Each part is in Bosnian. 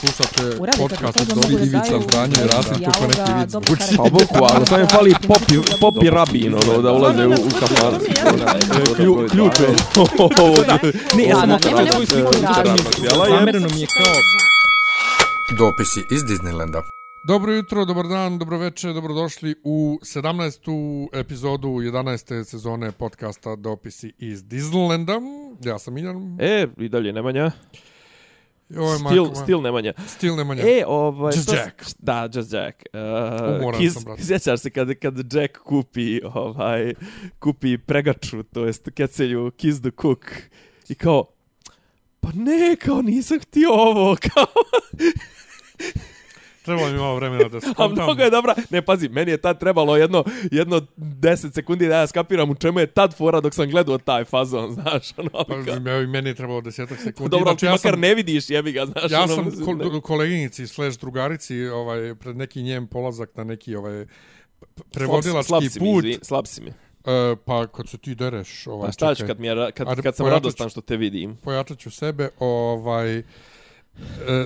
Slušate podcast od Dobri Ivica Zdanje i Rasim kako neki vic karakteri. Pa bukvalno, samo je fali popi, popi rabin, ono, da ulaze u, u kafan. Klju, ključ je. Ne, ja sam svoju sliku. Zamereno mi je kao... Dopisi iz Disneylanda. Dobro jutro, dobar dan, dobro večer, dobrodošli u 17. epizodu 11. sezone podcasta Dopisi iz Disneylanda. Ja sam Miljan. E, i dalje Nemanja. Je Still, Marko- still Nemanja. Still Nemanja. E, ovaj... Just to- Jack. Da, Just Jack. Uh, Umoran kiz, sam, brate. Sjećaš se kad, kad Jack kupi, ovaj, kupi pregaču, to jest kecelju Kiss the Cook. I kao, pa ne, kao nisam htio ovo, kao... Trebalo mi malo vremena da A skontam. mnogo je dobra. Ne, pazi, meni je tad trebalo jedno, jedno 10 sekundi da ja skapiram u čemu je tad fora dok sam gledao taj fazon, znaš, ono. Pa, meni je trebalo desetak sekundi. Dobro, ti ja makar sam- ne vidiš, jebi ga, znaš. Ja ono, sam ko, koleginici slash drugarici ovaj, pred neki njen polazak na neki ovaj, p- slab prevodilački si mi, put. izvin, slab si mi. E, pa kad se ti dereš, ovaj, Pa šta ću kad, mi je, kad, kad sam radostan što te vidim? pojačat ću sebe. Ovaj,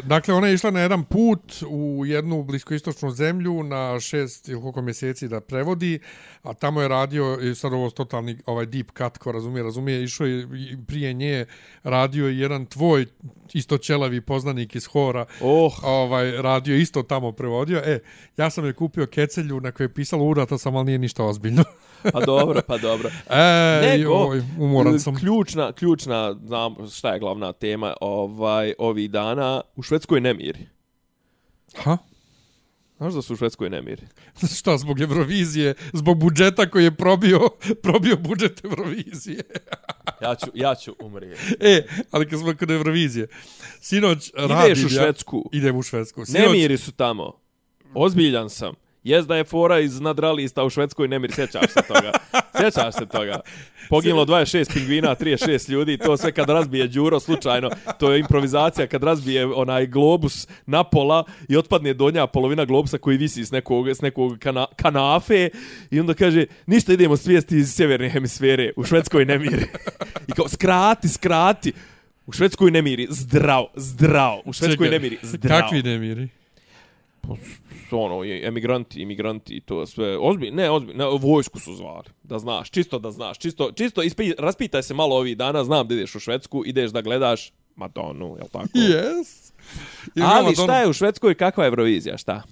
dakle, ona je išla na jedan put u jednu bliskoistočnu zemlju na šest ili koliko mjeseci da prevodi, a tamo je radio, i sad ovo totalni ovaj deep cut, ko razumije, razumije, išao je prije nje, radio je jedan tvoj isto ćelavi poznanik iz hora, Oh, ovaj, radio isto tamo prevodio. E, ja sam je kupio kecelju na kojoj je pisalo urata sam, ali nije ništa ozbiljno. pa dobro, pa dobro. E, Nego, joj, umoran sam. Ključna, ključna, znam šta je glavna tema ovaj ovih dana, u Švedskoj nemiri. Ha? Znaš da su u Švedskoj nemiri? Šta, zbog Eurovizije, zbog budžeta koji je probio, probio budžet Eurovizije. Ja ću, ja ću umrijeti. E, ali kad smo kod Eurovizije, sinoć radim Ideš u ja- Švedsku. Idem u Švedsku. Sinoć, Nemiri su tamo. Ozbiljan sam. Jest da je fora iz nadralista u Švedskoj nemir, sjećaš se toga. Sjećaš se toga. Poginulo 26 pingvina, 36 ljudi, to sve kad razbije Đuro slučajno, to je improvizacija kad razbije onaj globus na pola i otpadne donja polovina globusa koji visi s nekog, s nekog kana, kanafe i onda kaže, ništa idemo svijesti iz sjeverne hemisfere, u Švedskoj nemiri. I kao, skrati, skrati. U Švedskoj nemiri, zdrav, zdrav. U Švedskoj Čekaj, nemiri, zdrav Kakvi nemiri? Ono, i emigranti, imigranti i to sve. Ozbiljno, ne, ozbiljno, ne, vojsku su zvali. Da znaš, čisto da znaš, čisto, čisto ispi, raspitaj se malo ovih dana, znam da ideš u Švedsku, ideš da gledaš Madonu, jel tako? Yes. Ali šta je u Švedskoj, kakva je Eurovizija, šta?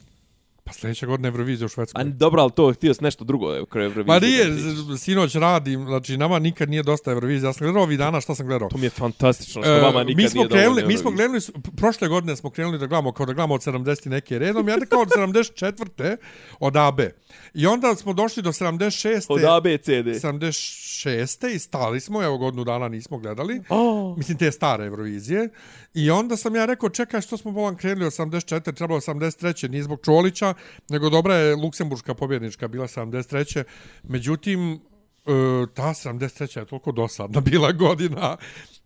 Pa sljedeće godine Eurovizija u Švedskoj. A dobro, ali to htio si nešto drugo je u kraju Eurovizije. Ma nije, sinoć radim, znači nama nikad nije dosta Eurovizije. Ja sam gledao ovih dana šta sam gledao. To mi je fantastično, što E, vama nikad mi smo nije krenuli, mi smo krenuli, prošle godine smo krenuli da gledamo, kao da gledamo od 70 neke redom, ja kao od 74. od AB. I onda smo došli do 76. Od ABCD. 76. i stali smo, evo godinu dana nismo gledali. Oh, Mislim, te stare Eurovizije. I onda sam ja rekao, čekaj, što smo volan krenuli od 74. Trebalo 73. Nije zbog Čolića, nego dobra je Luksemburška pobjednička bila 73. Međutim, e, ta 73. je toliko dosadna bila godina.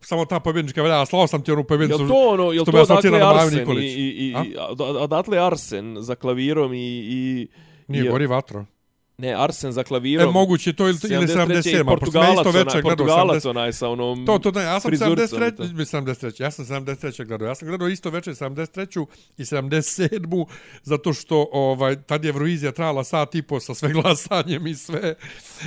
Samo ta pobjednička velja, a slao sam ti onu pobjednicu. Jel to ono, jel to Maju Arsen i, i, i, odatle Arsen za klavirom i... i Nije, i, gori vatro. Ne, Arsen za E, klavirom. moguće to ili, ili 77. Pošto sam ja Portugalac, isto onaj, večer Portugalac 70. onaj sa onom To, to da, ja sam frizuricom i 73. to. 73. Ja sam 73. gledao. Ja sam gledao isto večer 73. i 77. zato što ovaj tad je Eurovizija trajala sat i po sa sve glasanjem i sve.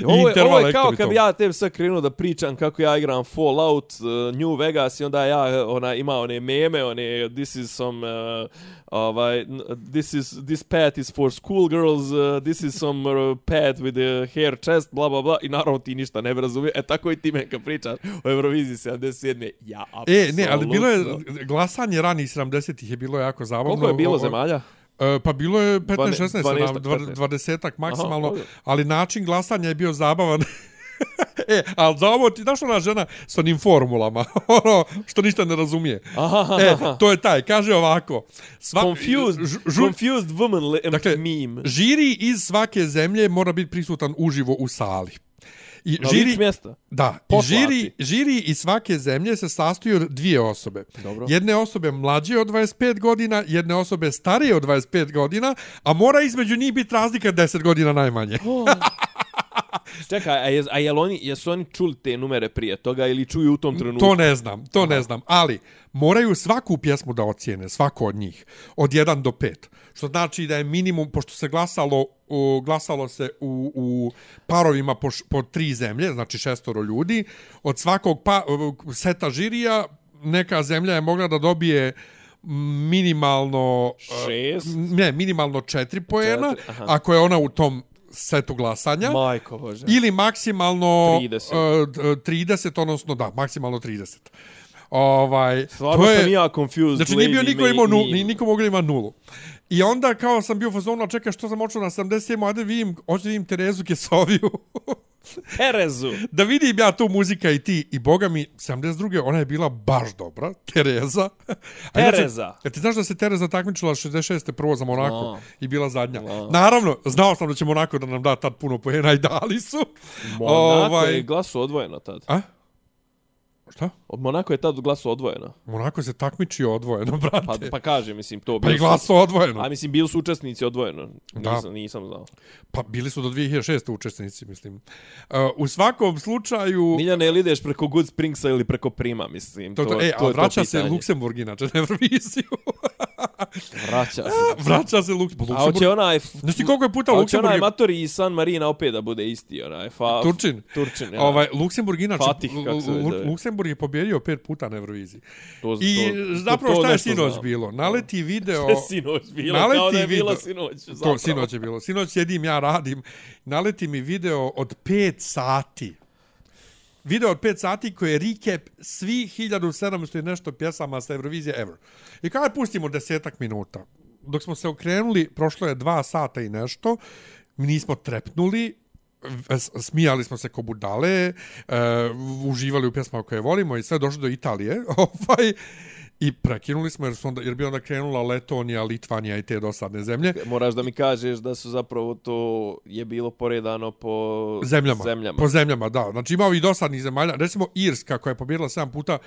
Ovo je, ovo je kao kad ja tebi sad krenuo da pričam kako ja igram Fallout, uh, New Vegas i onda ja ona ima one meme, one this is some uh, ovaj this is this pad is for school girls, uh, this is some uh, pad with a hair chest, bla bla bla i naravno ti ništa ne razumije. E tako i ti me kad pričaš o Euroviziji 77. Ja apsolutno. E, ne, ali bilo je glasanje ranih 70-ih je bilo jako zabavno. Koliko je bilo zemalja? E, pa bilo je 15, 16, 12, 17, 20 maksimalno, Aha, ali način glasanja je bio zabavan. e, ali za ovo ti, znaš ona žena s onim formulama, ono što ništa ne razumije. Aha, E, to je taj, kaže ovako. Sva, confused, ž- žu- confused woman Dakle, meme. žiri iz svake zemlje mora biti prisutan uživo u sali. I Na žiri, mjesta. Da, Poslati. žiri, žiri iz svake zemlje se sastoji od dvije osobe. Dobro. Jedne osobe mlađe od 25 godina, jedne osobe starije od 25 godina, a mora između njih biti razlika 10 godina najmanje. Čekaj, a, je, a jel oni, jesu oni čuli te numere prije toga ili čuju u tom trenutku? To ne znam, to ne znam, ali moraju svaku pjesmu da ocijene, svako od njih, od 1 do 5. Što znači da je minimum, pošto se glasalo, u, glasalo se u, u parovima po, po tri zemlje, znači šestoro ljudi, od svakog pa, seta žirija neka zemlja je mogla da dobije minimalno e, Šest? ne, minimalno četiri poena, Četiri, aha. ako je ona u tom setu glasanja. Majko Bože. Ili maksimalno 30. 30. 30, odnosno da, maksimalno 30. Ovaj, Stvarno sam ja confused. Znači nije bio niko imao nul, me- ni niko mogli ima nulu. I onda kao sam bio u fazonu, a čekaj što sam očeo na 77, ajde vidim, hoću da vidim Terezu Kesoviju. Terezu. da vidim ja tu muzika i ti. I boga mi, 72. ona je bila baš dobra, Tereza. A inače, Tereza. Jer ti znaš da se Tereza takmičila 66. prvo za Monako Znao. i bila zadnja. Znao. Naravno, znao sam da će Monako da nam da tad puno pojena i dali su. Monako Ovaj- je glasu odvojeno tad. A? Šta? Od Monako je tad glasu odvojeno. Monako se takmičio odvojeno, brate. Pa, pa kaže, mislim, to... Pa i bili su- glaso odvojeno. A mislim, bili su učesnici odvojeno. Da. Nisam, nisam znao. Pa bili su do 2006. učesnici, mislim. Uh, u svakom slučaju... Miljane, ili ideš preko Good Springsa ili preko Prima, mislim. To, to, e, to a je to vraća se. Luksemburg inače na Euroviziju. Vraća se. vraća se Luksemburg. A hoće onaj... Znaš ti koliko je puta a hoće Luksemburg... onaj Matori i San Marina opet da bude isti, onaj. Fa, Turčin. Turčin, ja. Ovaj, Luksemburg inače... Fatih, kako se. Luksemburg je pobjedio pet puta na Euroviziji. To, I to, zapravo to šta je sinoć znam. bilo? Naleti video... Šta je sinoć bilo? Naleti Kao da je video- bilo sinoć. Zapravo. To sinoć je bilo. Sinoć sjedim, ja radim. Naleti mi video od 5 sati. Video od 5 sati koji je recap svih 1700 i nešto pjesama sa Eurovizije ever. I kada pustimo desetak minuta, dok smo se okrenuli, prošlo je dva sata i nešto, mi nismo trepnuli, smijali smo se ko budale, uh, uživali u pjesmama koje volimo i sve došlo do Italije. ovaj, I prekinuli smo jer, su onda, jer bi onda krenula Letonija, Litvanija i te dosadne zemlje. Moraš da mi kažeš da su zapravo to je bilo poredano po zemljama. zemljama. Po zemljama, da. Znači ima ovih dosadnih zemalja. Recimo Irska koja je pobjedila 7 puta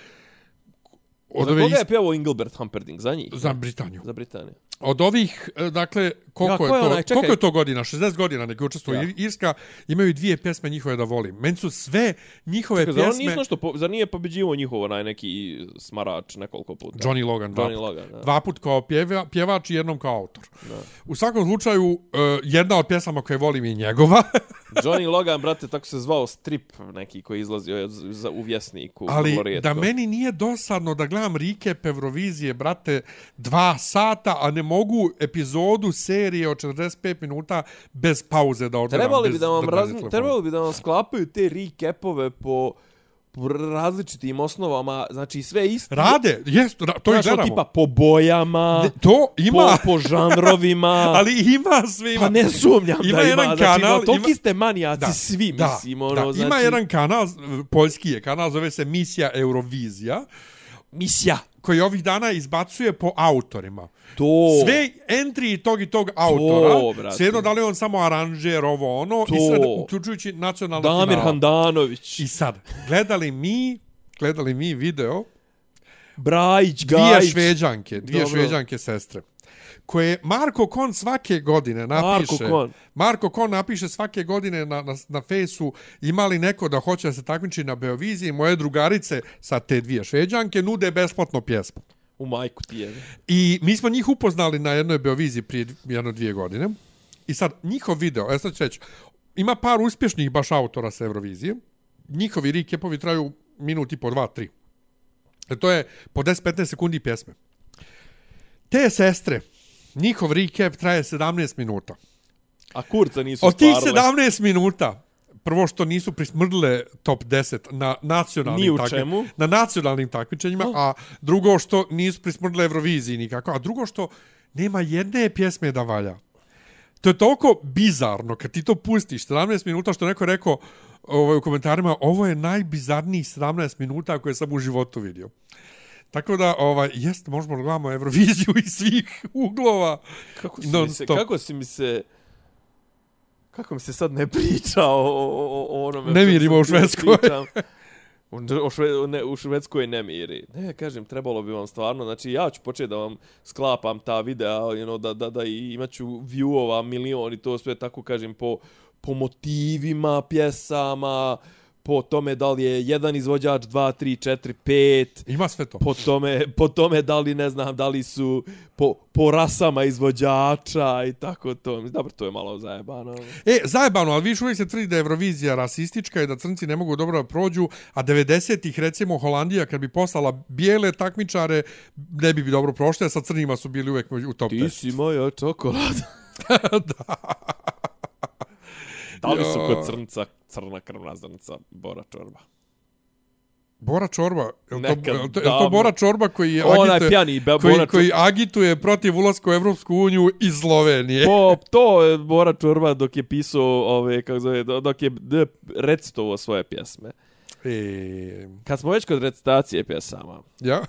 od Za ove koga je ist... pjevao Engelbert Humperdinck? Za njih? za Britaniju. Za Britaniju. Od ovih, e, dakle, koliko, Ja, ko je, je to, onaj? Čekaj. koliko je to godina? 60 godina neki učestvuju. Ja. Ja. Irska imaju dvije pjesme njihove da volim. Meni su sve njihove Čekaj, zar pjesme... nisu nešto, po, zar nije pobeđivo njihovo onaj neki smarač nekoliko puta? Johnny Logan, dva Johnny put. Logan, da. Dva put kao pjeva, pjevač i jednom kao autor. Da. U svakom slučaju, uh, jedna od pjesama koje volim je njegova. Johnny Logan, brate, tako se zvao strip neki koji izlazio za, u vjesniku. Ali da meni nije dosadno da gledam recap Eurovizije, brate, dva sata, a ne mogu epizodu serije od 45 minuta bez pauze da odgledam. Trebali bi da vam raz... trebali bi da vam sklapaju te recapove po različitim osnovama, znači sve isto. Rade, jest, ra, to Znaš, i gledamo. tipa po bojama, Ne, to ima, po, po žanrovima. ali ima sve ima. Pa ne sumnjam Ima da ima. jedan znači, kanal, no, toliki ima- ste manijaci Da, svi, da, mislim. Ono, da, znači, ima jedan kanal, poljski je kanal, zove se Misija Eurovizija, Misija. koji ovih dana izbacuje po autorima. To. Sve entry tog i tog autora, brate. svejedno da li on samo aranžer, ovo ono, To. i sve, uključujući nacionalno Damir finala. Handanović. I sad, gledali mi, gledali mi video, Brajić, dvije Gajić. šveđanke, dvije Dobro. šveđanke sestre, koje Marko Kon svake godine napiše, Marko Kon. Marko Kon napiše svake godine na, na, na fejsu imali neko da hoće da se takmiči na Beoviziji, moje drugarice sa te dvije šveđanke nude besplatno pjesmu. U majku ti je. I mi smo njih upoznali na jednoj Beoviziji prije jedno dvije godine. I sad, njihov video, ja sad ću reći, ima par uspješnih baš autora sa Eurovizije. Njihovi recapovi traju minut i po dva, tri. E to je po 10-15 sekundi pjesme. Te sestre, njihov recap traje 17 minuta. A kurca nisu Od tih stvarile. 17 minuta, prvo što nisu prismrdile top 10 na nacionalnim, Ni u takmi- čemu. na nacionalnim takmičenjima, a drugo što nisu prismrdile Euroviziji nikako, a drugo što nema jedne pjesme da valja. To je toliko bizarno kad ti to pustiš 17 minuta što neko rekao ovaj, u komentarima ovo je najbizarnijih 17 minuta koje sam u životu vidio. Tako da, ovaj, jest, možemo da gledamo Euroviziju iz svih uglova. Kako si, mi se, kako si mi se... Kako mi se sad ne priča o, o, o- onome... Ne mirimo u Švedskoj. pričam. U, o šve, ne, u Švedskoj ne miri. Ne, kažem, trebalo bi vam stvarno, znači ja ću početi da vam sklapam ta videa, you know, da, da, da i imat ću viewova milion i to sve tako kažem po, po motivima pjesama, po tome da li je jedan izvođač, dva, tri, četiri, pet, Ima sve to. po tome, po tome da li, ne znam, da li su po, po rasama izvođača i tako to. Dobro, to je malo zajebano. E, zajebano, ali viš uvijek se tvrdi da je Eurovizija rasistička i da crnci ne mogu dobro da prođu, a 90-ih, recimo, Holandija, kad bi poslala bijele takmičare, ne bi bi dobro prošle, a sa crnima su bili uvijek u top Ti 10. si moja čokolada. da. Da li su kod crnca crna krvna zrnca Bora Čorba? Bora Čorba, je li to, Nekad je li to, je li to davno. Bora Čorba koji je Onaj agituje, pjani Be- koji, Bora koji agituje protiv ulaska u Evropsku uniju iz Slovenije? Po, to je Bora Čorba dok je pisao ove, kako zove, dok je recitovao svoje pjesme. E, Kad smo već kod recitacije pjesama, ja?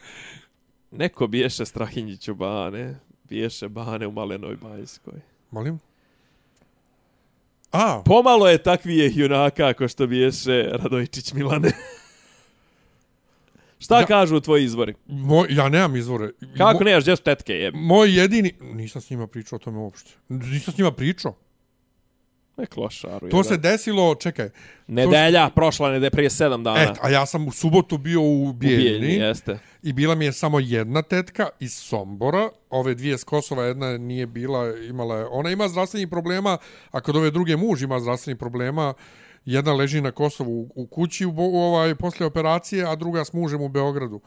neko biješe Strahinjiću bane, biješe bane u Malenoj Bajskoj. Molim? A, Pomalo je takvijeh junaka ako što biješe Radojičić Milane. Šta Ja- kažu tvoji izvori? moj, ja nemam izvore. Kako Mo- nemaš, gdje su tetke? Je? Moj jedini... Nisam s njima pričao o tome uopšte. Nisam s njima pričao. Ne klošaru. To se desilo, čekaj, Nedelja, prošla nedelja, prije sedam dana. et, a ja sam u subotu bio u U Bijeljni, Bijeljni jeste. i bila mi je samo jedna tetka iz Sombora. Ove dvije s Kosova, jedna nije bila, imala je, ona ima zdravstvenih problema, a kod ove druge muž ima zdravstvenih problema, jedna leži na Kosovu u, u kući u, bo- u ovaj, posle operacije, a druga s mužem u Beogradu.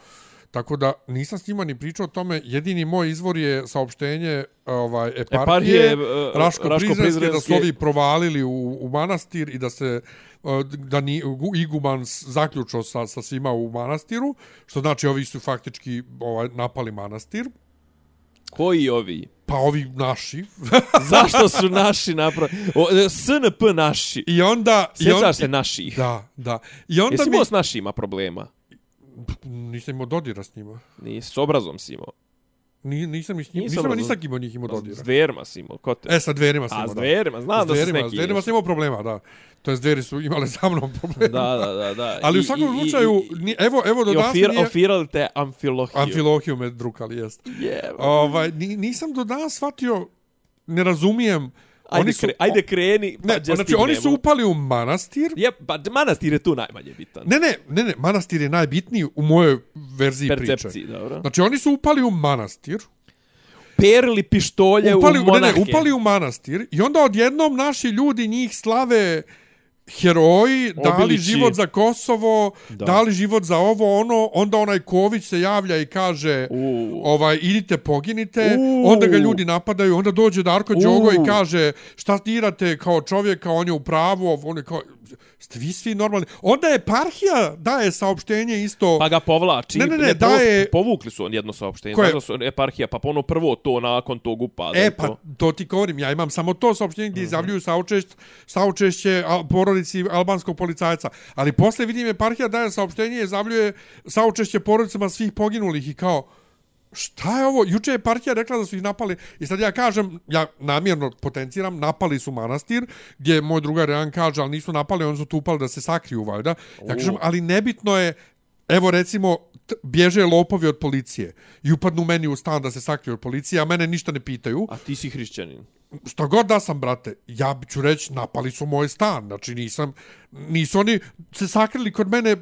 Tako da nisam s njima ni pričao o tome. Jedini moj izvor je saopštenje ovaj, eparhije, Eparhije, e, Raško, Raško Prizrenske, da su Prizrenske- ovi provalili u, u manastir i da se uh, da ni gu- iguman zaključao sa, sa svima u manastiru, što znači ovi su faktički ovaj, napali manastir. Koji ovi? Pa ovi naši. Zašto su naši napravili? SNP naši. I onda... i on, Sjećaš se naših? Da, da. I onda Jesi mi... imao s našima problema? Nisam imao dodira s njima. Nisi, s obrazom si imao. Ni, nisam, s njima, Nisam nisam, nisam imao njih imao S dodira. dverima si imao, ko te? E, sa dverima sam A, imao, s da. dverima, znam S da s dverima, neki S dverima sam imao problema, da. To je, s dveri su imale sa mnom problema. Da, da, da, da. Ali I- u svakom slučaju, evo, evo do danas ofir, nije... ofirali te amfilohiju. Amfilohiju me drukali, jest. Jeba. Ovaj, ni, nisam do danas shvatio, ne razumijem. Ajde, su, kre, ajde kreni, pa ne, gdje znači oni su upali u manastir. Je, pa manastir je tu najmanje bitan. Ne, ne, ne, ne, manastir je najbitniji u mojoj verziji priče. Percepciji, dobro. Znači oni su upali u manastir, Perili pištolje upali, u ne, monahe. ne, upali u manastir i onda odjednom naši ljudi njih slave heroji, dali Obilići. život za Kosovo, Da. dali život za ovo, ono, onda onaj Ković se javlja i kaže, U. ovaj, idite, poginite, U. onda ga ljudi napadaju, onda dođe Darko U. Đogo i kaže, šta dirate kao čovjeka, on je u pravu, on je kao, ste vi svi normalni. Onda je parhija daje saopštenje isto, Pa ga povlači. Ne, ne, ne, daje- Povukli su on jedno saopštenje. Koje? Znaš da su eparhija, pa ono prvo to nakon tog upada. E, pa to. to ti govorim, ja imam samo to saopštenje gdje izjavljuju saučešć, saučešće al- porodici albanskog policajca. Ali posle vidim eparhija daje saopštenje i izjavljuje saučešće porodicama svih poginulih i kao, šta je ovo? Juče je partija rekla da su ih napali i sad ja kažem, ja namjerno potenciram, napali su manastir, gdje moj drugar Jan kaže, ali nisu napali, oni su tu upali da se sakriju, valjda. Ja kažem, ali nebitno je, evo recimo, bježe lopovi od policije i upadnu meni u stan da se sakriju od policije, a mene ništa ne pitaju A ti si hrišćanin. Što god da sam, brate, ja ću reći, napali su moj stan. Znači, nisam, nisu oni se sakrili kod mene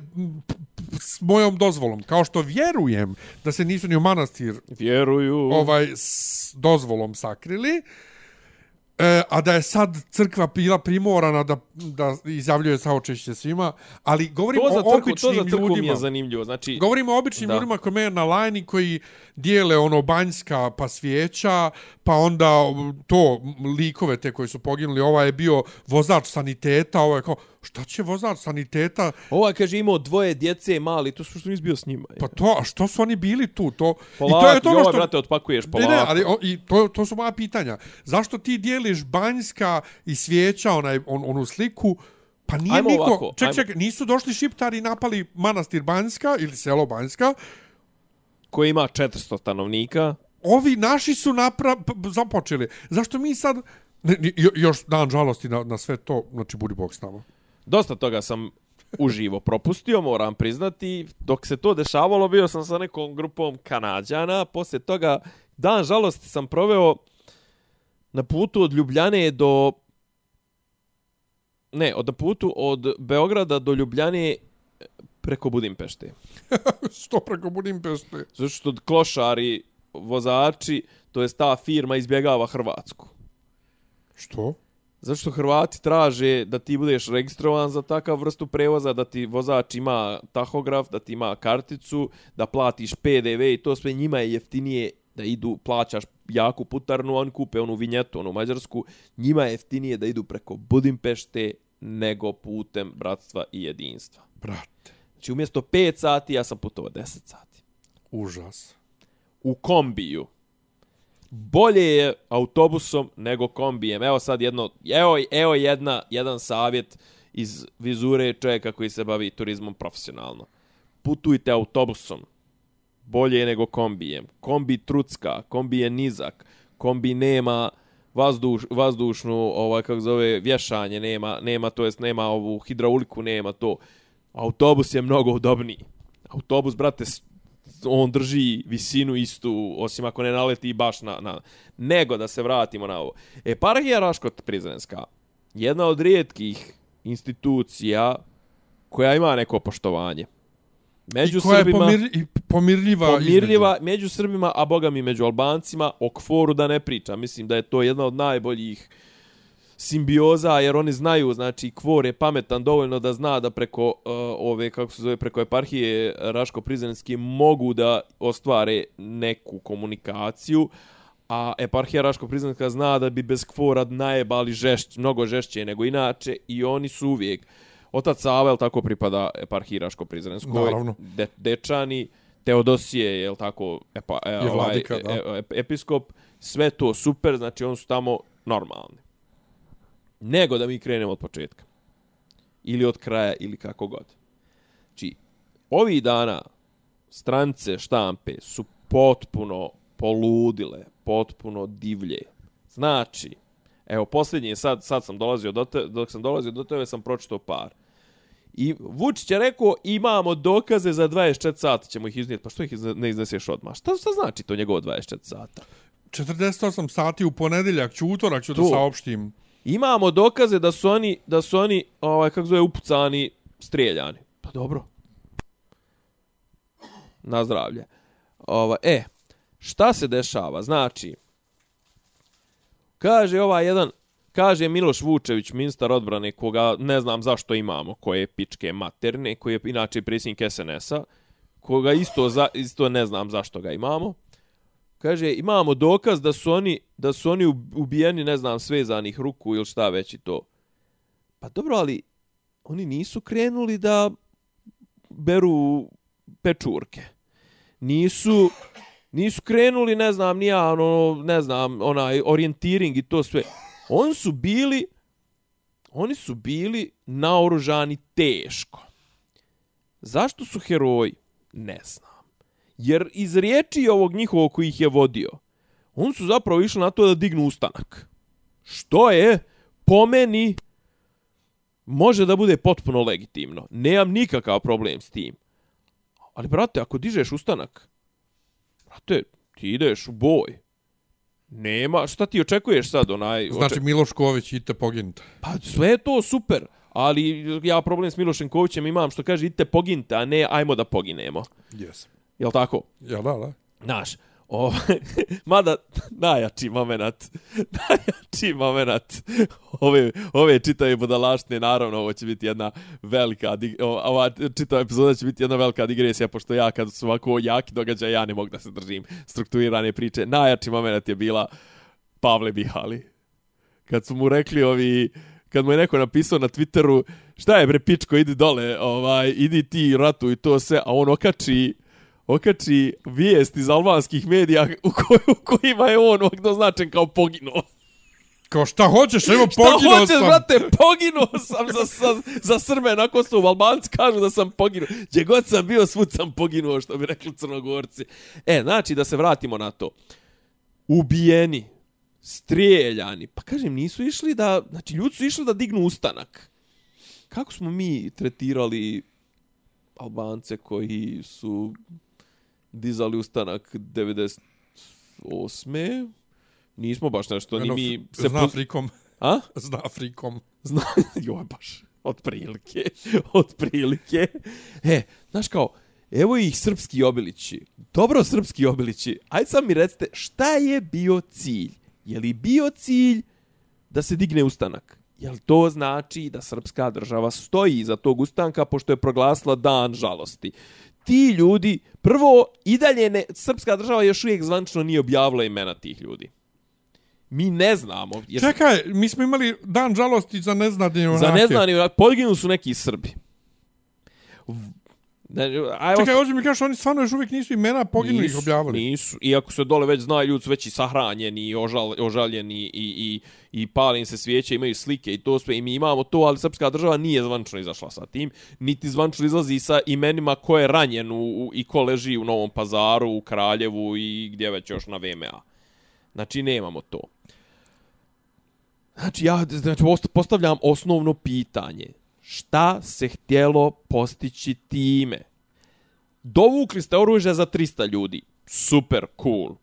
s mojom dozvolom. Kao što vjerujem da se nisu ni u manastir Vjeruju. ovaj s dozvolom sakrili. E, a da je sad crkva bila primorana da, da izjavljuje saočešće svima, ali govorim to za o crkvu, to običnim za crkvu mi ljudima. je zanimljivo. Znači, Govorimo o običnim Da. ljudima kod mene na lajni koji dijele ono banjska pa svijeća, pa onda to likove te koji su poginuli. Ova je bio vozač saniteta, ovo je kao, šta će vozač saniteta? Ova kaže imao dvoje djece mali, to što nisi bio s njima. Pa to, a što su oni bili tu? To, Polako, I to je to što... brate, otpakuješ Ne, polako. ne, ali o, i to, to su moja pitanja. Zašto ti dijeliš banjska i svijeća, onaj, on, onu sliku, Pa nije Ajmo niko... ovako, ček, ajmo. ček, nisu došli šiptari i napali manastir Banjska ili selo Banjska, Koji ima 400 stanovnika. ovi naši su napra započeli. Zašto mi sad... Ne, ne, jo- još dan žalosti na, na sve to, znači budi bog s nama. Dosta toga sam uživo propustio, moram priznati. Dok se to dešavalo, bio sam sa nekom grupom Kanadjana. Poslije toga, dan žalosti sam proveo na putu od Ljubljane do ne, od na putu od Beograda do Ljubljane preko Budimpešte. Što preko Budimpešte? Zato što klošari, vozači, to je ta firma izbjegava Hrvatsku. Što? Zato što Hrvati traže da ti budeš registrovan za takav vrstu prevoza, da ti vozač ima tahograf, da ti ima karticu, da platiš PDV i to sve njima je jeftinije da idu, plaćaš jaku putarnu, oni kupe onu vinjetu, onu mađarsku, njima je jeftinije da idu preko Budimpešte nego putem bratstva i jedinstva. Brate, Znači umjesto 5 sati ja sam putovao 10 sati. užas. U kombiju. Bolje je autobusom nego kombijem. Evo sad jedno, evo, evo jedna, jedan savjet iz vizure čovjeka koji se bavi turizmom profesionalno. Putujte autobusom. Bolje je nego kombijem. Kombi trucka, kombi je nizak, kombi nema vazduš, vazdušnu, ovaj, kako zove, vješanje, nema, nema, to jest nema ovu hidrauliku, nema to. Autobus je mnogo udobniji. Autobus, brate, on drži visinu istu, osim ako ne naleti baš na, na... Nego da se vratimo na ovo. Eparhija Raškot Prizrenska, jedna od rijetkih institucija koja ima neko poštovanje. Među I koja je Srbima, pomir, i pomirljiva. pomirljiva među Srbima, a boga mi među Albancima, o kforu da ne pričam. Mislim da je to jedna od najboljih simbioza, jer oni znaju, znači, kvor je pametan dovoljno da zna da preko uh, ove, kako se zove, preko eparhije Raško-Prizrenski mogu da ostvare neku komunikaciju, a eparhija Raško-Prizrenska zna da bi bez kvora najebali žešć, mnogo žešće nego inače i oni su uvijek Otac Sava, jel tako pripada eparhiji Raško-Prizrenskoj, Naravno. De, Dečani, Teodosije, jel tako, epa, e, ovaj, vladika, e, e, episkop, sve to super, znači oni su tamo normalni. Nego da mi krenemo od početka. Ili od kraja, ili kako god. Znači, ovih dana strance štampe su potpuno poludile, potpuno divlje. Znači, evo, posljednji, sad, sad sam dolazio do te, dok sam dolazio do tebe, sam pročitao par. I Vučić je rekao, imamo dokaze za 24 sata, ćemo ih iznijeti. Pa što ih ne izneseš odmah? Šta, šta znači to njegovo 24 sata? 48 sati u ponedeljak, ću utorak ću da To. saopštim. Imamo dokaze da su oni, da su oni ovaj, kako zove, upucani, strijeljani. Pa dobro. Na zdravlje. Ova, e, šta se dešava? Znači, kaže ovaj jedan, kaže Miloš Vučević, ministar odbrane, koga ne znam zašto imamo, koje je pičke materne, koji je inače predsjednik SNS-a, koga isto, za, isto ne znam zašto ga imamo. Kaže, imamo dokaz da su oni, da su oni ubijeni, ne znam, svezanih ruku ili šta već i to. Pa dobro, ali oni nisu krenuli da beru pečurke. Nisu, nisu krenuli, ne znam, ni ono, ne znam, onaj orijentiring i to sve. Oni su bili, oni su bili naoružani teško. Zašto su heroji? Ne znam. Jer iz riječi ovog njihovog koji ih je vodio, on su zapravo išli na to da dignu ustanak. Što je, po meni, može da bude potpuno legitimno. Nemam nikakav problem s tim. Ali, brate, ako dižeš ustanak, brate, ti ideš u boj. Nema, šta ti očekuješ sad, onaj... Znači, Miloš Ković, idite poginite. Pa sve je to super, ali ja problem s Milošem Kovićem imam što kaže idite poginite, a ne ajmo da poginemo. Yes. Jel tako? Ja, da, da. Znaš, ovaj, mada najjači moment, najjači moment ove, ove čitave budalaštine, naravno ovo će biti jedna velika, o- ova čitava epizoda će biti jedna velika digresija, pošto ja kad su ovako jaki događaj, ja ne mogu da se držim strukturirane priče. Najjači moment je bila Pavle Bihali. Kad su mu rekli ovi, kad mu je neko napisao na Twitteru, šta je bre pičko, idi dole, ovaj, idi ti ratu i to sve, a on okači okači vijest iz albanskih medija u, koj, u kojima je on označen kao poginuo. Kao šta hoćeš, evo Šta poginuo hoćeš, sam. brate, poginuo sam za, za, za Srbe na Kosovu. Albanci kažu da sam poginuo. Gdje god sam bio, svud sam poginuo, što bi rekli crnogorci. E, znači, da se vratimo na to. Ubijeni, strijeljani. Pa kažem, nisu išli da... Znači, ljudi su išli da dignu ustanak. Kako smo mi tretirali Albance koji su dizali ustanak 98. Nismo baš nešto, ni mi... Zna po- Afrikom. A? Zna Afrikom. Zna, joj baš, otprilike, otprilike. E, znaš kao, evo ih srpski obilići, dobro srpski obilići, ajde sad mi recite, šta je bio cilj? Je li bio cilj da se digne ustanak? Jel to znači da srpska država stoji iza tog ustanka pošto je proglasila dan žalosti? Ti ljudi, prvo, i dalje ne, srpska država još uvijek zvančno nije objavila imena tih ljudi. Mi ne znamo. Jer... Čekaj, mi smo imali dan žalosti za neznani junake. Za neznani junake. Podginu su neki Srbi. Ne, aj, Čekaj, ovdje mi kažeš, oni stvarno još uvijek nisu imena poginulih objavili. Nisu, iako se dole već znaju, ljudi su već i sahranjeni, i ožal, ožaljeni, i, i, i palim se svijeće, imaju slike i to sve, i mi imamo to, ali srpska država nije zvančno izašla sa tim, niti zvančno izlazi sa imenima ko je ranjen u, u, i ko leži u Novom pazaru, u Kraljevu i gdje već još na VMA. Znači, nemamo to. Znači, ja znači, postavljam osnovno pitanje šta se htjelo postići time. Dovukli ste oružje za 300 ljudi. Super, cool.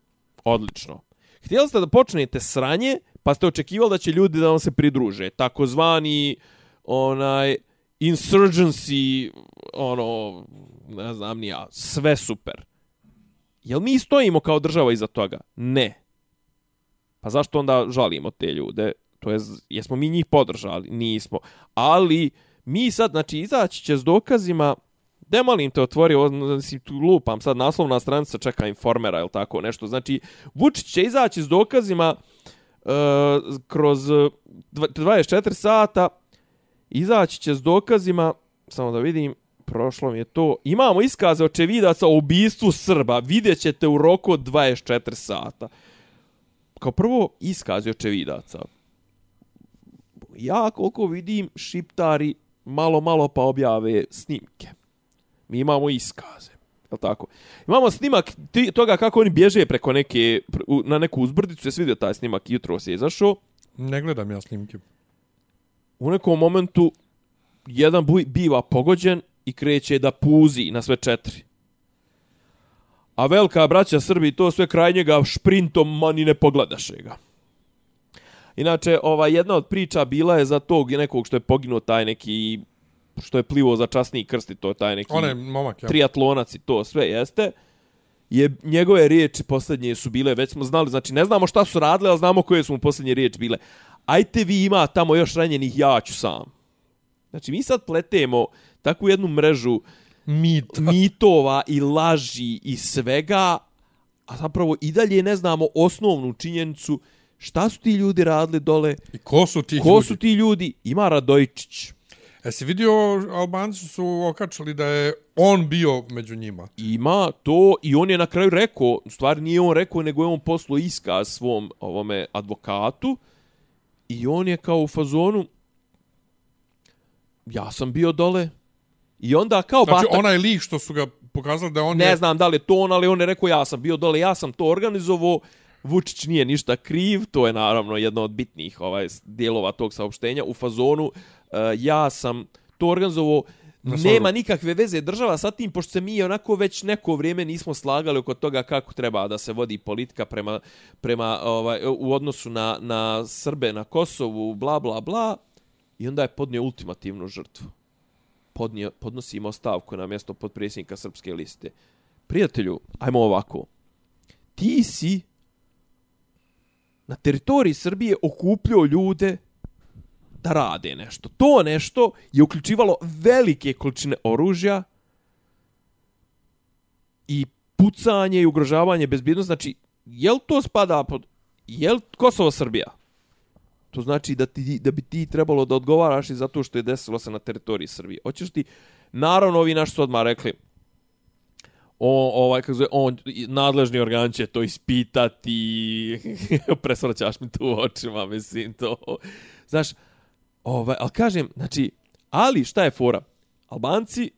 Odlično. Htjeli ste da počnete sranje, pa ste očekivali da će ljudi da vam se pridruže. Takozvani onaj insurgency, ono, ne znam ni ja, sve super. Jel mi stojimo kao država iza toga? Ne. Pa zašto onda žalimo te ljude? To je, jesmo mi njih podržali? Nismo. Ali, mi sad, znači, izaći će s dokazima, da molim te otvori, mislim, tu lupam sad naslovna stranica čeka informera ili tako nešto. Znači, Vučić će izaći s dokazima uh, kroz 24 sata, izaći će s dokazima, samo da vidim, prošlo mi je to, imamo iskaze očevidaca o ubistvu Srba, vidjet ćete u roku od 24 sata. Kao prvo, iskaze očevidaca. Ja koliko vidim, šiptari malo, malo pa objave snimke. Mi imamo iskaze. Je tako? Imamo snimak toga kako oni bježe preko neke, na neku uzbrdicu. Jesi vidio taj snimak? Jutro se je izašao. Ne gledam ja snimke. U nekom momentu jedan buj biva pogođen i kreće da puzi na sve četiri. A velika braća Srbi to sve kraj njega šprintom mani ne pogledaše ga. Inače, ova jedna od priča bila je za tog nekog što je poginuo taj neki što je plivo za časni krsti, to je taj neki One, momak, ja. triatlonac i to sve jeste. Je, njegove riječi posljednje su bile, već smo znali, znači ne znamo šta su radile, ali znamo koje su mu posljednje riječi bile. Ajte vi ima tamo još ranjenih, ja ću sam. Znači mi sad pletemo takvu jednu mrežu Mit. mitova i laži i svega, a zapravo i dalje ne znamo osnovnu činjenicu šta su ti ljudi radili dole. I ko su ti ko ljudi? su ti ljudi? Ima Radojčić. E si vidio, Albanci su okačali da je on bio među njima. Ima to i on je na kraju rekao, u stvari nije on rekao, nego je on poslao iskaz svom ovome advokatu i on je kao u fazonu ja sam bio dole i onda kao znači, batak... onaj lik što su ga pokazali da on ne je... znam da li je to on, ali on je rekao ja sam bio dole, ja sam to organizovao, Vučić nije ništa kriv, to je naravno jedno od bitnih ovaj dijelova tog saopštenja. U fazonu uh, ja sam to organizovao nema nikakve veze država sa tim pošto se mi onako već neko vrijeme nismo slagali oko toga kako treba da se vodi politika prema prema ovaj u odnosu na na Srbe na Kosovu bla bla bla. I onda je podnio ultimativnu žrtvu. Podnio podnosimo stavku na mjesto podpredsjednika srpske liste. Prijatelju ajmo ovako. Ti si na teritoriji Srbije okupljao ljude da rade nešto. To nešto je uključivalo velike količine oružja i pucanje i ugrožavanje bezbjednosti. Znači, jel to spada pod... Jel Kosovo Srbija? To znači da, ti, da bi ti trebalo da odgovaraš i zato što je desilo se na teritoriji Srbije. Hoćeš ti... Naravno, ovi naši su odmah rekli, o, ovaj, kako zove, on, nadležni organ će to ispitati, presvraćaš mi tu očima, mislim, to. Znaš, ovaj, ali kažem, znači, ali šta je fora? Albanci,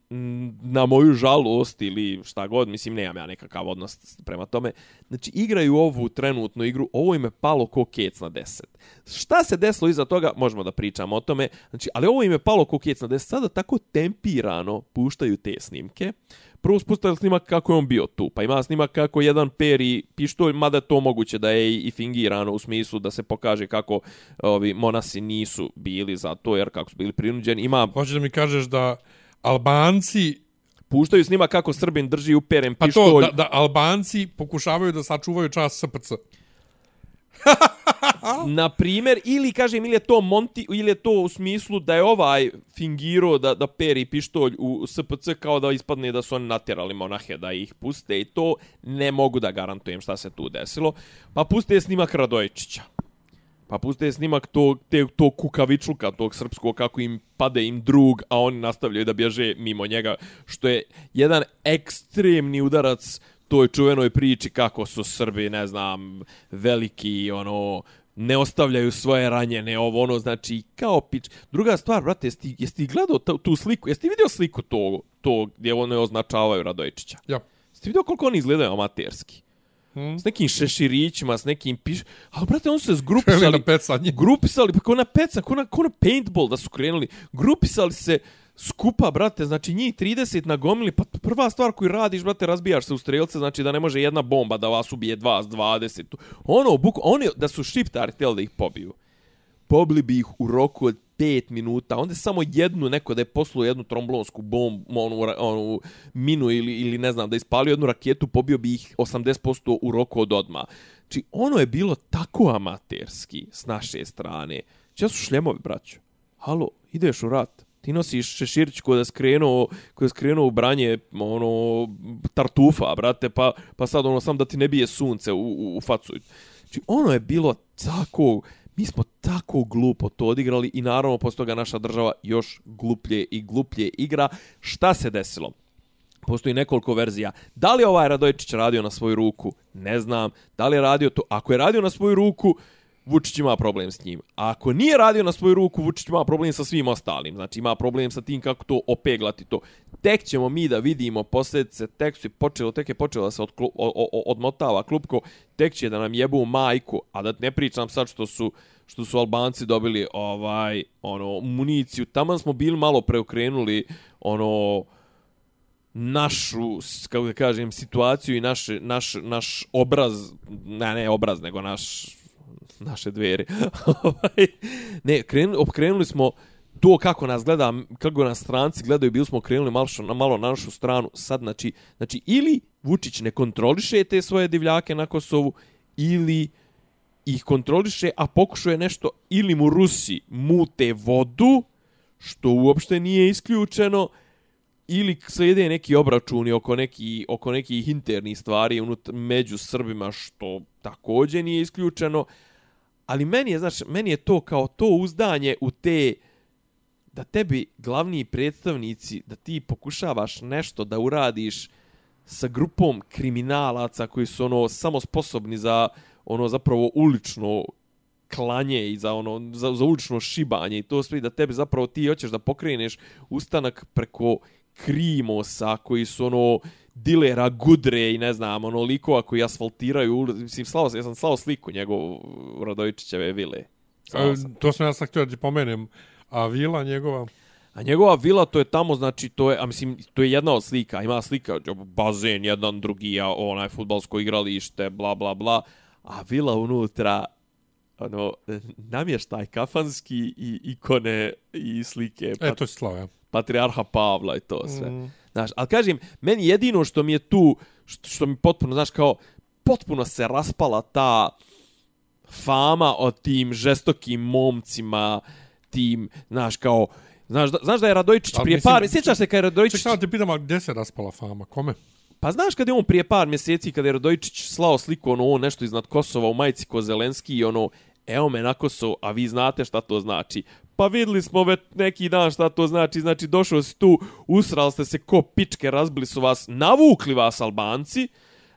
na moju žalost ili šta god, mislim, nemam ja nekakav odnos prema tome, znači, igraju ovu trenutnu igru, ovo im je palo ko kec na deset. Šta se desilo iza toga, možemo da pričamo o tome, znači, ali ovo im je palo ko kec na deset, sada tako tempirano puštaju te snimke, prvo spustali snimak kako je on bio tu, pa ima snimak kako jedan peri pištolj, mada to moguće da je i fingirano u smislu da se pokaže kako ovi monasi nisu bili za to, jer kako su bili prinuđeni. Ima... Hoćeš da mi kažeš da Albanci puštaju snima kako Srbin drži uperen pištolj. Pa to, da, da Albanci pokušavaju da sačuvaju čas SPC. na primjer, ili kažem, ili je to Monti, ili je to u smislu da je ovaj fingiro da, da peri pištolj u SPC kao da ispadne da su oni natjerali monahe da ih puste i to ne mogu da garantujem šta se tu desilo. Pa puste snimak Radojičića. Pa puste snimak tog, te, tog kukavičluka, tog srpskog, kako im pade im drug, a oni nastavljaju da bježe mimo njega, što je jedan ekstremni udarac toj čuvenoj priči kako su Srbi, ne znam, veliki, ono, ne ostavljaju svoje ranjene, ovo, ono, znači, kao pič. Druga stvar, brate, jesi ti, jesi ti gledao tu, tu sliku, jesi ti vidio sliku to, to gdje ono označavaju Radojičića? Ja. Jesi ti vidio koliko oni izgledaju amaterski? Hmm. S nekim šeširićima, s nekim piš... Ali, brate, on su se zgrupisali... grupisali, pa kao na peca, kao na, kao na paintball da su krenuli. Grupisali se skupa, brate, znači njih 30 na gomili, pa prva stvar koju radiš, brate, razbijaš se u strelce, znači da ne može jedna bomba da vas ubije 20, 20. Ono, buk, oni da su šiptari htjeli da ih pobiju. Pobili bi ih u roku od 5 minuta, onda samo jednu neko da je posluo jednu tromblonsku bombu, onu, onu minu ili, ili ne znam, da je ispalio jednu raketu, pobio bi ih 80% u roku od odma. Znači, ono je bilo tako amaterski s naše strane. Če su šljemovi, braćo? Halo, ideš u rat? Ti nosiš šeširić ko da skrenuo, ko da skrenuo u branje ono, tartufa, brate, pa, pa sad ono sam da ti ne bije sunce u, u, u facu. Znači, ono je bilo tako, mi smo tako glupo to odigrali i naravno posle toga naša država još gluplje i gluplje igra. Šta se desilo? Postoji nekoliko verzija. Da li ovaj Radojičić radio na svoju ruku? Ne znam. Da li je radio to? Ako je radio na svoju ruku, Vučić ima problem s njim. A ako nije radio na svoju ruku, Vučić ima problem sa svim ostalim. Znači ima problem sa tim kako to opeglati to. Tek ćemo mi da vidimo posljedice, tek su počelo, tek je počelo da se odklu, o, o, odmotava klupko, tek će da nam jebu majku, a da ne pričam sad što su što su Albanci dobili ovaj ono municiju. Taman smo bili malo preokrenuli ono našu, kako da kažem, situaciju i naš, naš, naš obraz, ne, ne obraz, nego naš naše dveri. Ovaj, ne, krenu, okrenuli smo to kako nas gleda, kako nas stranci gledaju, bili smo okrenuli malo, na, malo na našu stranu. Sad, znači, znači, ili Vučić ne kontroliše te svoje divljake na Kosovu, ili ih kontroliše, a pokušuje nešto, ili mu Rusi mute vodu, što uopšte nije isključeno, ili slijede neki obračuni oko neki oko nekih internih stvari unut među Srbima što takođe nije isključeno ali meni je, znači, meni je to kao to uzdanje u te da tebi glavni predstavnici, da ti pokušavaš nešto da uradiš sa grupom kriminalaca koji su ono samo sposobni za ono zapravo ulično klanje i za ono za, za ulično šibanje i to sve da tebi zapravo ti hoćeš da pokreneš ustanak preko krimosa koji su ono dilera Gudre i ne znam, ono likova koji asfaltiraju, mislim, slao, ja sam slao sliku njegov Radojičićeve vile. E, to sam ja sam htio da ti pomenem. A vila njegova? A njegova vila, to je tamo, znači, to je, a mislim, to je jedna od slika. Ima slika, bazen, jedan, drugi, a onaj futbalsko igralište, bla, bla, bla. A vila unutra, ono, namještaj kafanski i ikone i slike. E, to je slava, Patriarha Pavla i to sve. Mm. Znaš, ali kažem, meni jedino što mi je tu, što, što mi potpuno, znaš, kao, potpuno se raspala ta fama o tim žestokim momcima, tim, znaš, kao, znaš, da, znaš da je Radojičić prije mislim, par, sjećaš se kad je Radojičić... Čekaj, te pitam, gdje se raspala fama, kome? Pa znaš kad je on prije par mjeseci, kada je Radojičić slao sliku, ono, on nešto iznad Kosova u majici ko Zelenski i ono, evo me na Kosovo, a vi znate šta to znači pa videli smo već neki dan šta to znači. Znači, došao si tu, usral ste se ko pičke, razbili su vas, navukli vas Albanci,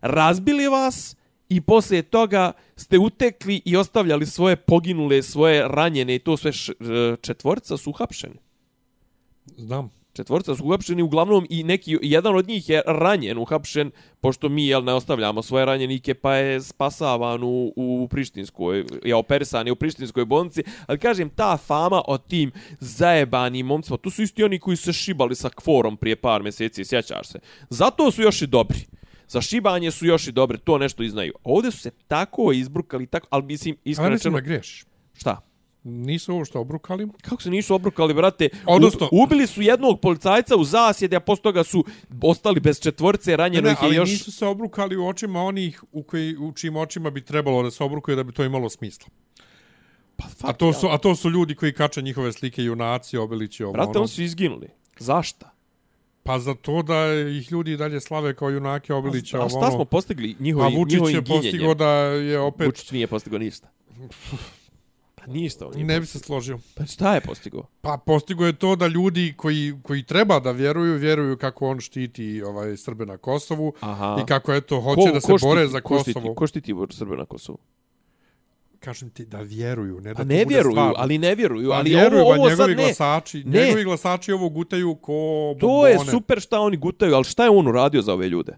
razbili vas i poslije toga ste utekli i ostavljali svoje poginule, svoje ranjene i to sve š, e, četvorca su uhapšeni. Znam. Četvorca su uhapšeni uglavnom i neki jedan od njih je ranjen, uhapšen pošto mi jel ne ostavljamo svoje ranjenike pa je spasavan u, u Prištinskoj, je operisan je u Prištinskoj bolnici, ali kažem ta fama o tim zajebanim momcima, tu su isti oni koji su se šibali sa kvorom prije par mjeseci, sjećaš se. Zato su još i dobri. Za šibanje su još i dobri, to nešto i znaju. Ovdje su se tako izbrukali, tako, ali mislim, iskreno... Ali mislim da greš. Šta? Nisu ovo što obrukali. Kako se nisu obrukali, brate? Odnosno- U, ubili su jednog policajca u zasjede, a posle toga su ostali bez četvorce, Ne, ranjeno ne, ih je ali još... nisu se obrukali u očima onih u, koji, u čijim očima bi trebalo da se obrukuje da bi to imalo smisla. Pa, A to su, a to su ljudi koji kače njihove slike junaci, obilići ovo. Brate, ono. oni su izginuli. Zašta? Pa za to da ih ljudi dalje slave kao junake obilića. A ovo, šta ono. smo postigli A njihovi, Vučić njihovim je postigao ginjenjem? da je opet... Vučić nije postigao ništa. Ništa on nije Ne bi se složio. Pa šta je postigao? Pa postigo je to da ljudi koji, koji treba da vjeruju, vjeruju kako on štiti ovaj Srbe na Kosovu Aha. i kako eto hoće da se bore za ko štiti, Kosovo. ko štiti Srbe na Kosovu? Kažem ti da vjeruju, ne da Pa to ne vjeruju, stvarno. ali ne vjeruju. Pa ali vjeruju, ovo, pa ovo njegovi sad ne. glasači, Ne. njegovi glasači ovo gutaju ko To bombone. je super šta oni gutaju, ali šta je on uradio za ove ljude?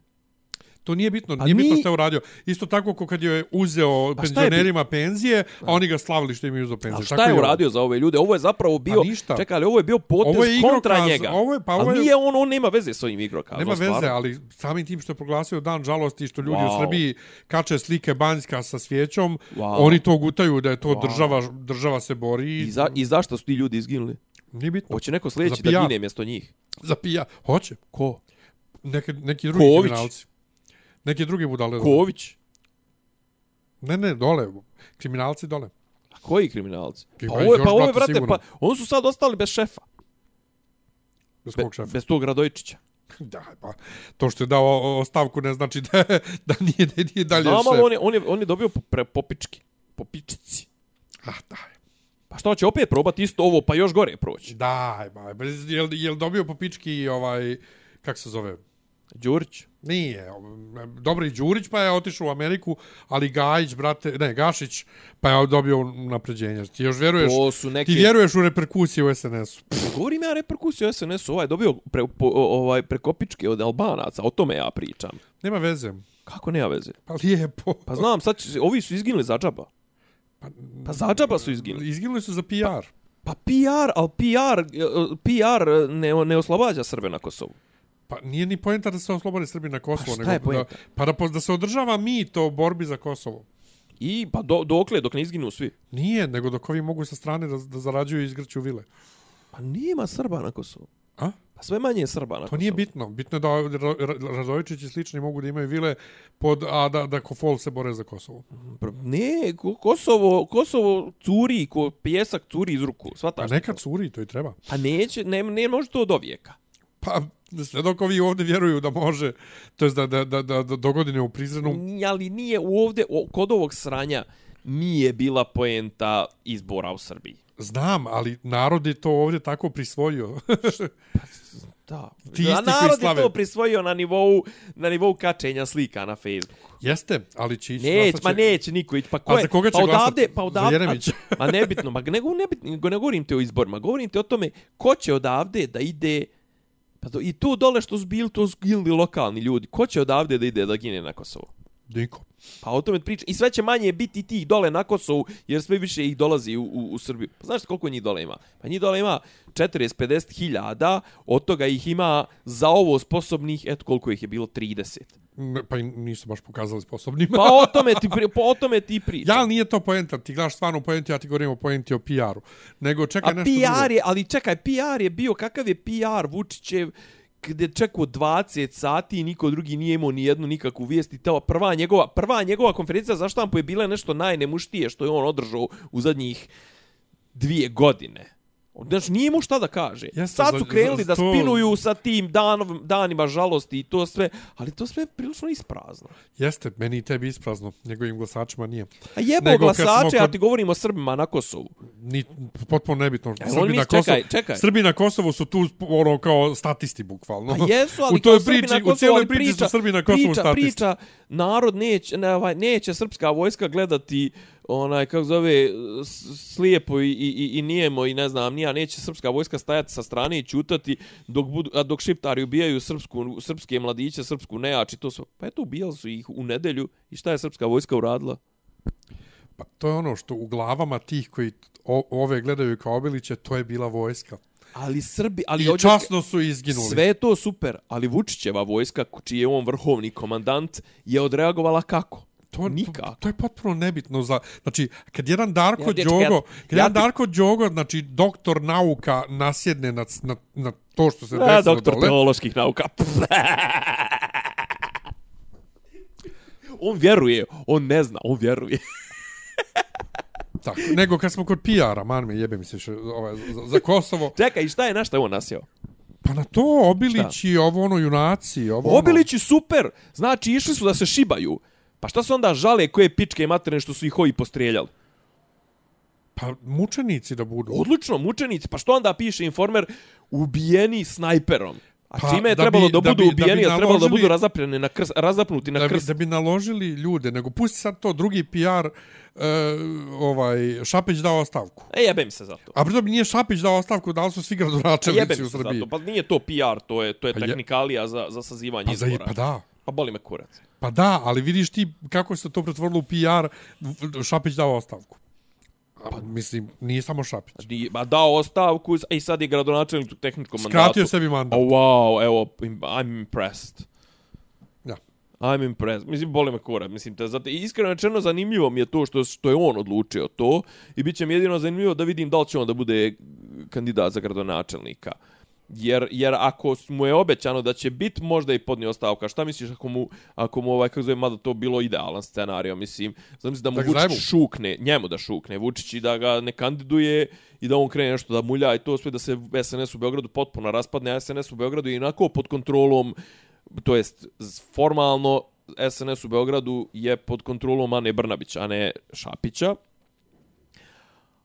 To nije bitno, A nije bitno mi- što je uradio. Isto tako ko kad je uzeo Pa šta je penzionerima penzije, a oni ga slavili što im je uzeo penzije. A šta Tako je uradio za ove ljude? Ovo je zapravo bio... ništa. Čekaj, ovo je bio potez Ovo je kontra igrokaz, njega. ovo je- pa ovo je- nije on, on nema veze s ovim igrokazom. Nema veze, stvarno. ali samim tim što je proglasio dan žalosti što ljudi Wow. u Srbiji kače slike Banjska sa svijećom, Wow. oni to gutaju da je to Wow. država, država se bori. I, za, I zašto su ti ljudi izginuli? Nije bitno. Hoće neko sljedeći da gine mjesto njih? Za pija. Hoće. Ko? Neke, neki drugi Ković. kriminalci. Neki drugi budale. Ković? Ne, ne, dole. Kriminalci dole. A koji kriminalci? Pa ovo je, pa ovo je, brate, brate, sigurno. pa oni su sad ostali bez šefa. Bez Be, kog šefa. bez tog Radojčića. Da, pa to što je dao ostavku ne znači da, da nije, da nije dalje Znam, šef. on je, on je, on je dobio po, pre, popički. Popičici. Ah, daj. Pa što će opet probati isto ovo, pa još gore proći? Daj, ba, bez, jel, jel dobio po pički ovaj, kak se zove? Đurić? Nije. Dobri Đurić pa je otišao u Ameriku, ali Gajić, brate, ne, Gašić, pa je dobio napređenje. Ti još vjeruješ, To su neke... ti vjeruješ u reperkusije u SNS-u. Govorim ja reperkusiju SNS-u, ovaj dobio pre, po, ovaj, preko pičke od Albanaca, o tome ja pričam. Nema veze. Kako nema veze? Pa lijepo. Pa znam, sad će, ovi su izginuli za džaba. Pa za džaba su izginuli. Izginuli su za PR. Pa PR, ali PR, PR ne, ne oslobađa Srbe na Kosovu. Pa nije ni poenta da se oslobode Srbi na Kosovo, Pa nego da, pa da, da se održava mit o borbi za Kosovo. I pa do, dokle, dok ne izginu svi. Nije, nego dok ovi mogu sa strane da, da zarađuju i izgrću vile. Pa nema Srba na Kosovu. A? Pa sve manje je Srba na To Kosovu. nije bitno. Bitno je da Ra- Ra- Radojičić i slični mogu da imaju vile, pod, a da, da Kofol se bore za Kosovo. Pr- Ne, Ko- Kosovo, Kosovo curi, ko pjesak curi iz ruku. Pa Svataš? neka curi, to i treba. Pa neće, ne, ne može to do vijeka. Pa sve dok ovi ovdje vjeruju da može, to je da, da, da, da, da dogodine u Prizrenu, Ali nije ovde, kod ovog sranja, nije bila poenta izbora u Srbiji. znam, ali narod je to ovdje tako prisvojio. Da. Ti A koji narod je to prisvojio na nivou, na nivou kačenja slika na Facebooku. Jeste, ali će ići Neć, ma će- neće niko ići. Pa, ko A je, za koga će pa odavde, pa Za odavde, Jeremića? a, ma nebitno, ma nego nebitno, nego ne govorim te o izborima, govorim te o tome ko će odavde da ide, pa to, i tu dole što su bili, to su gildi lokalni ljudi, ko će odavde da ide da gine na Kosovu? Niko. Pa o tome priča. I sve će manje biti tih dole na Kosovu, jer sve više ih dolazi u, u, u Srbiju. Pa znaš koliko njih dole ima? Pa njih dole ima 40-50 hiljada, od toga ih ima za ovo sposobnih, eto koliko ih je bilo, 30. Ne, Pa nisu baš pokazali sposobnima. Pa o tome ti, pri, pa o tome ti priča. Ja, ali nije to poenta. Ti gledaš stvarno poenti, ja ti govorim o poenti o PR-u. Nego čekaj A nešto PR drugo. je, ali čekaj, PR je bio, kakav je PR Vučićev, gdje čekao 20 sati i niko drugi nije imao ni jednu nikakvu vijest i ta prva njegova, prva njegova konferencija za štampu je bila nešto najnemuštije što je on održao u zadnjih dvije godine. Znači, nije imao šta da kaže. Jeste, Sad su krenuli da spinuju sa tim danov, danima žalosti i to sve, ali to sve je prilično isprazno. Jeste, meni i tebi isprazno. Njegovim glasačima nije. A jebo Nego smo glasače, ja kod- ti govorim o Srbima na Kosovu. Ni, potpuno nebitno. E, on Srbi na Kosovu, čekaj, čekaj. Srbi na Kosovu su tu ono kao statisti bukvalno. A jesu, ali u toj priči, na Kosovu, u cijeloj priči priča, su Srbi na Kosovu priča, statisti. priča, narod neće, ne, ovaj, neće srpska vojska gledati onaj, kako zove, slijepo i, i, i nijemo i ne znam, nija, neće srpska vojska stajati sa strane i čutati dok, budu, a dok šiptari ubijaju srpsku, srpske mladiće, srpsku nejač i to sve. Pa eto, ubijali su ih u nedelju i šta je srpska vojska uradila? Pa to je ono što u glavama tih koji o, ove gledaju kao obiliće, to je bila vojska. Ali Srbi, ali I časno su izginuli. Sve to super, ali Vučićeva vojska, čiji je on vrhovni komandant, je odreagovala kako? To, Nikako. To, to je potpuno nebitno za... Znači, kad jedan Darko Ja, ja, dječki, ja- Đogo, kad ja jedan ti- Darko Đogo, znači doktor nauka, nasjedne na, na, na to što se desilo doktor dole, teoloških nauka. on vjeruje, on ne zna, on vjeruje. tako, nego kad smo kod PR-a, man me jebe mi se še, ovaj, za, za Kosovo, Čekaj, i šta je na šta je on nasjeo? pa na to Obilići, ovo ono junaci, ovo ono... Obilići super, znači išli su da se šibaju. Pa šta se onda žale koje pičke i materine što su ih ovi postrijeljali? Pa mučenici da budu. Odlično, mučenici, pa što onda piše informer ubijeni snajperom? A Pa, čime je da trebalo bi- da, da budu bi- da bi ubijeni, a trebalo da budu razapljeni na krst, razapnuti na da bi, krst? da bi naložili ljude, nego pusti sad to drugi PR, uh, ovaj, Šapić dao ostavku. E, jebem se za to. A pritom nije Šapić dao ostavku, dali su svi Jebem gradonačelnici se u za Srbiji. to. Pa nije to PR, to je, to je Pa je- tehnikalija za, za sazivanje Pa, za, izbora. pa da. Pa boli me kurac. Pa da, ali vidiš ti kako se to pretvorilo u PR, Šapić dao ostavku. A, mislim, nije samo Šapić. Di, ba dao ostavku i sad je gradonačelnik u tehničkom mandatu. Skratio sebi mandat. Oh, wow, evo, im- I'm impressed. Ja. I'm impressed. Mislim, boli me kurac. Mislim, te, zato, i iskreno rečeno, zanimljivo mi je to što, što je on odlučio to. I bit će mi jedino zanimljivo da vidim da li će on da bude kandidat za gradonačelnika. Jer, jer ako mu je obećano da će bit možda i podnio ostavka, šta misliš ako mu, ako mu ovaj, kako zove, mada to bilo idealan scenario, mislim, zamisli da mu Vučić šukne, njemu da šukne Vučić i da ga ne kandiduje i da on krene nešto da mulja i to sve da se SNS u Beogradu potpuno raspadne, a SNS u Beogradu je inako pod kontrolom, to jest formalno SNS u Beogradu je pod kontrolom Ane Brnabića, a ne Šapića.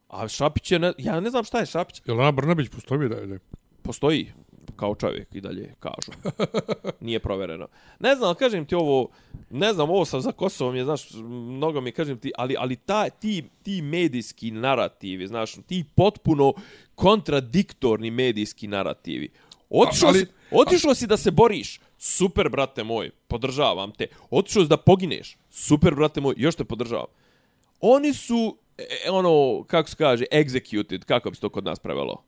A Šapić je, ne, ja ne znam šta je Šapić, Jel Ana Brnabić postoji da je? Postoji kao čovjek i dalje kažu. Nije provereno. Ne znam, ali kažem ti ovo, ne znam, ovo sa za Kosovom je, znaš, mnogo mi kažem ti, ali, ali ta, ti, ti medijski narativi, znaš, ti potpuno kontradiktorni medijski narativi. Otišao, ali- si, otišao si da se boriš, super, brate moj, podržavam te. Otišao si da pogineš, super, brate moj, još te podržavam. Oni su, e, ono, kako se kaže, executed, kako bi se to kod nas prevelo?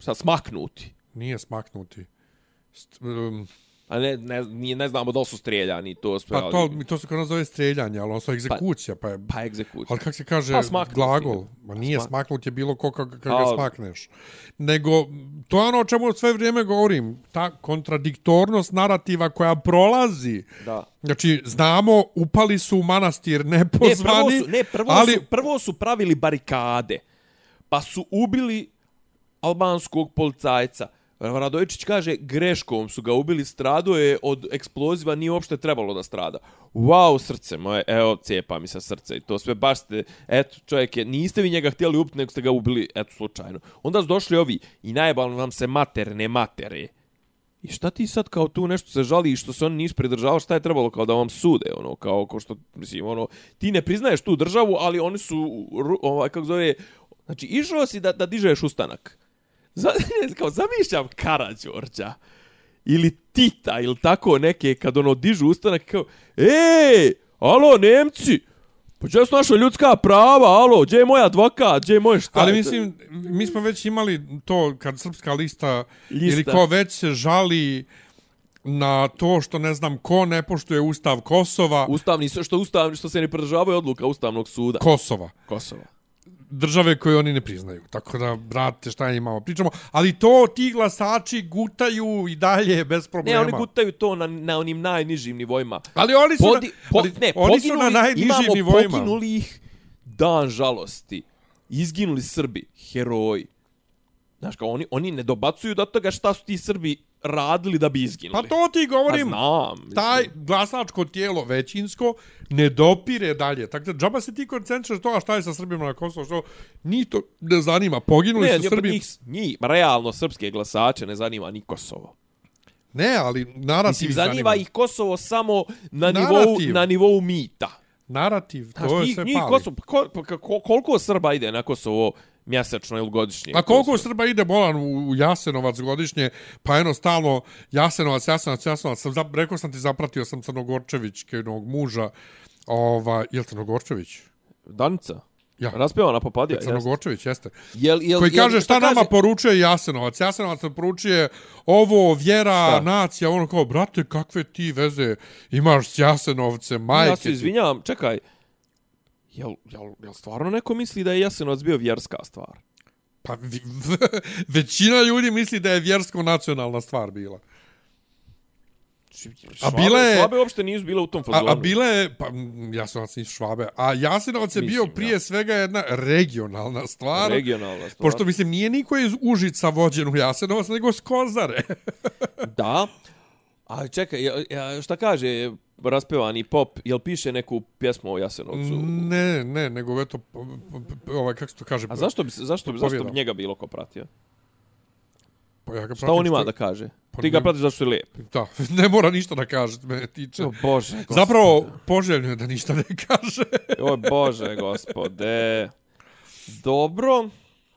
Šta, smaknuti. Nije smaknuti. St, um, A ne, ne, nije, ne znamo da li su streljani, to sve. pa to, mi to se kod nas zove streljanje, ali ono su egzekucija, pa, je... Pa egzekucija. Ali kako se kaže Pa smaknuti. glagol? Ma nije Smak- smaknut je bilo ko kako ga smakneš. Nego, to je ono o čemu sve vrijeme govorim. Ta kontradiktornost narativa koja prolazi. Da. Znači, znamo, upali su u manastir Ne, prvo nepozvani, su, ne, prvo, ali su, prvo su pravili barikade, pa su ubili albanskog policajca. Radojičić kaže, greškom su ga ubili, strado je od eksploziva, nije uopšte trebalo da strada. Wow, srce moje, evo, cijepa mi se srce i to sve baš ste, eto, čovjek je, niste vi njega htjeli ubiti, nego ste ga ubili, eto, slučajno. Onda su došli ovi i najbalno vam se materne matere. I šta ti sad kao tu nešto se žali što se oni nisu pridržavali, šta je trebalo kao da vam sude, ono, kao, ko što, mislim, ono, ti ne priznaješ tu državu, ali oni su, ovaj, kako zove, znači, išao si da, da dižeš ustanak. Kao, zamišljam Karađorđa, ili Tita, ili tako neke, kad ono dižu ustanak, kao, ej, alo, Nemci, pa gdje su naša ljudska prava, alo, gdje je moj advokat, gdje je moj šta? Ali mislim, mi smo već imali to kad srpska lista, Lista. ili ko već se žali na to što ne znam ko ne poštuje ustav Kosova, Ustavni, što, ustavni, što se ne pridržavaju odluka Ustavnog suda. Kosova. Kosova. Države koje oni ne priznaju. Tako da, brate, šta imamo, pričamo. Ali to ti glasači gutaju i dalje bez Ne, problema. oni gutaju to na, na onim najnižim nivoima. Ali oni su, Podi, na, po, ali ne, oni su na najnižim imamo nivoima. poginulih dan žalosti. Izginuli Srbi, heroji. Znaš, kao oni, oni ne dobacuju do toga šta su ti Srbi radili da bi izginuli. Pa to ti govorim. Pa znam. mislim. taj glasačko tijelo većinsko ne dopire dalje. Tako da džaba se ti koncentraš to, a šta je sa Srbima na Kosovo, što ni to ne zanima. Poginuli ne, su Srbi. njih, njih, realno srpske glasače ne zanima ni Kosovo. Ne, ali narativ Mislim, ih zanima ih Kosovo samo na Narativ. nivou, na nivou mita. Narativ, Znaš, to je njih, sve njih pali. Kosovo, ko, ko, koliko Srba ide na Kosovo mjesečno ili godišnje? A koliko? Srba ide bolan u u Jasenovac godišnje, pa jedno stalno Jasenovac, Jasenovac, Jasenovac, sam, rekao sam ti, zapratio sam Crnogorčević, kejnog muža, ova, je li Crnogorčević? Danica? Ja. Raspevana popadija, jeste. Crnogorčević, jeste. Jel, jel, Koji jel, kaže šta nama kaže? poručuje Jasenovac. Jasenovac nam poručuje ovo, vjera, Šta? nacija, ono kao, brate, kakve ti veze imaš s Jasenovce, majke Ja se ti. izvinjavam, čekaj. Jel, jel, jel stvarno neko misli da je Jasenovac bio vjerska stvar? Pa većina ljudi misli da je vjersko-nacionalna stvar bila. A bila je- Švabe uopšte nisu bile u tom fazonu. A, a bile je, pa Jasenovac nisu švabe, a Jasenovac je bio Mislim, prije ja. svega jedna regionalna stvar. Regionalna stvar. Pošto, mislim, nije niko iz Užica vođen u Jasenovac, nego s Kozare. Da. A čekaj, šta kaže raspevani pop, jel piše neku pjesmu o Jasenovcu? ne, ne, nego eto, ovaj, kako se to kaže? A zašto bi, zašto, bi- zašto bi njega bilo ko pratio? Pa ja ga Šta pratim on ima što- da kaže? Pa Ti ga ne- pratiš zašto je lijep. Da, ne mora ništa da kaže, me tiče. O Bože, gospode. Zapravo, poželjno je da ništa ne kaže. O Bože, gospode. Dobro,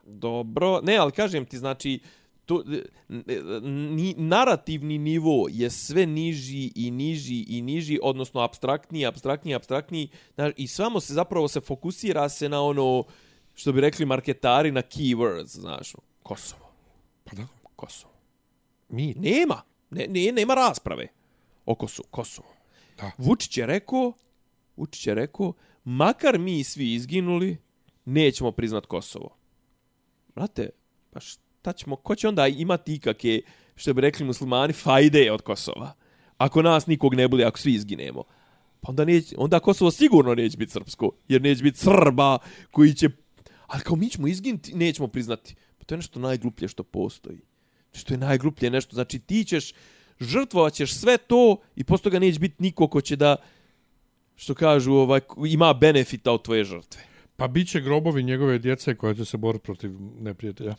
dobro. Ne, ali kažem ti, znači, tu, ni, narativni nivo je sve niži i niži i niži, odnosno abstraktniji, abstraktniji, abstraktniji. Znaš, I samo se zapravo se fokusira se na ono, što bi rekli marketari, na keywords, znaš. Kosovo, Pa da, Kosovo. mi. Nema. Ne, ne, nema rasprave o Kosovu. Kosovo. Da. Vučić je rekao, Vučić je rekao, makar mi svi izginuli, nećemo priznat Kosovo. Brate, pa šta ćemo, ko će onda imati ikake, što bi rekli muslimani, fajde od Kosova? Ako nas nikog ne bude, ako svi izginemo. Pa onda, neć, onda Kosovo sigurno neće biti srpsko, jer neće biti Srba koji će... Ali kao mi ćemo izginuti, nećemo priznati. Pa to je nešto najgluplje što postoji. Što je najgluplje nešto. Znači ti ćeš, žrtvovat ćeš sve to i posto ga neće biti niko ko će da, što kažu, ovaj, ima benefita od tvoje žrtve. Pa bit će grobovi njegove djece koja će se boriti protiv neprijatelja.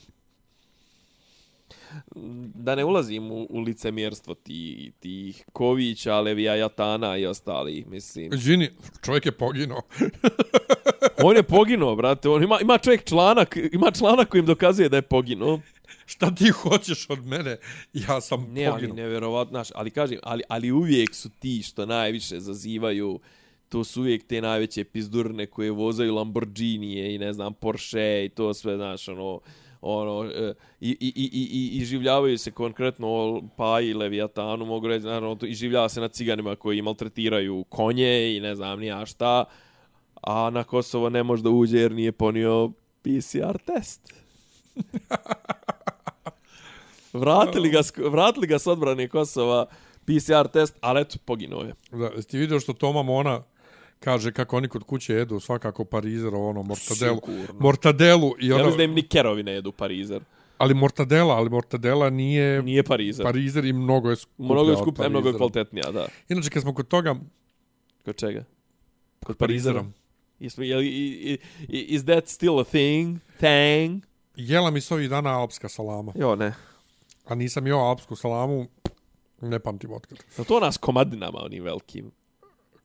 Da ne ulazim u, u licemjerstvo ti, tih Kovića, Levija, Jatana i ostali, mislim. Žini, čovjek je poginuo. On je poginuo, brate. On ima, ima čovjek članak, ima članak kojim dokazuje da je poginuo. Šta ti hoćeš od mene? Ja sam Ne, ali poginuo. nevjerovatno, znaš, ali kažem, ali, ali uvijek su ti što najviše zazivaju, to su uvijek te najveće pizdurne koje vozaju Lamborghinije i ne znam, Porsche i to sve, znaš, ono, ono, e, i, i, i, i, i, i življavaju se konkretno o Paji, Leviatanu, mogu reći, naravno, to- i življava se na ciganima koji maltretiraju konje i ne znam ni ja šta, a na Kosovo ne može da uđe jer nije ponio PCR test. vratili ga, vratili ga s odbrane Kosova PCR test, ali eto, poginuo je. Da, ti vidio što Toma Mona kaže kako oni kod kuće jedu svakako parizer, ono, mortadelu. Sigurno. Mortadelu i Ja ono, mislim da im ni kerovi ne jedu parizer. ali mortadela, ali mortadela nije, Nije parizer. parizer i mnogo je skuplja Mnogo je skuplja, mnogo je kvalitetnija, da. Inače, kad smo kod toga, Kod čega? Kod parizera, parizera. Jesmo, je, i, is that still a thing? Thing? jela mi se ovih dana alpska salama. Jo, ne. A nisam jeo alpsku salamu, ne pamtim otkad. No to nas komadinama onim velikim.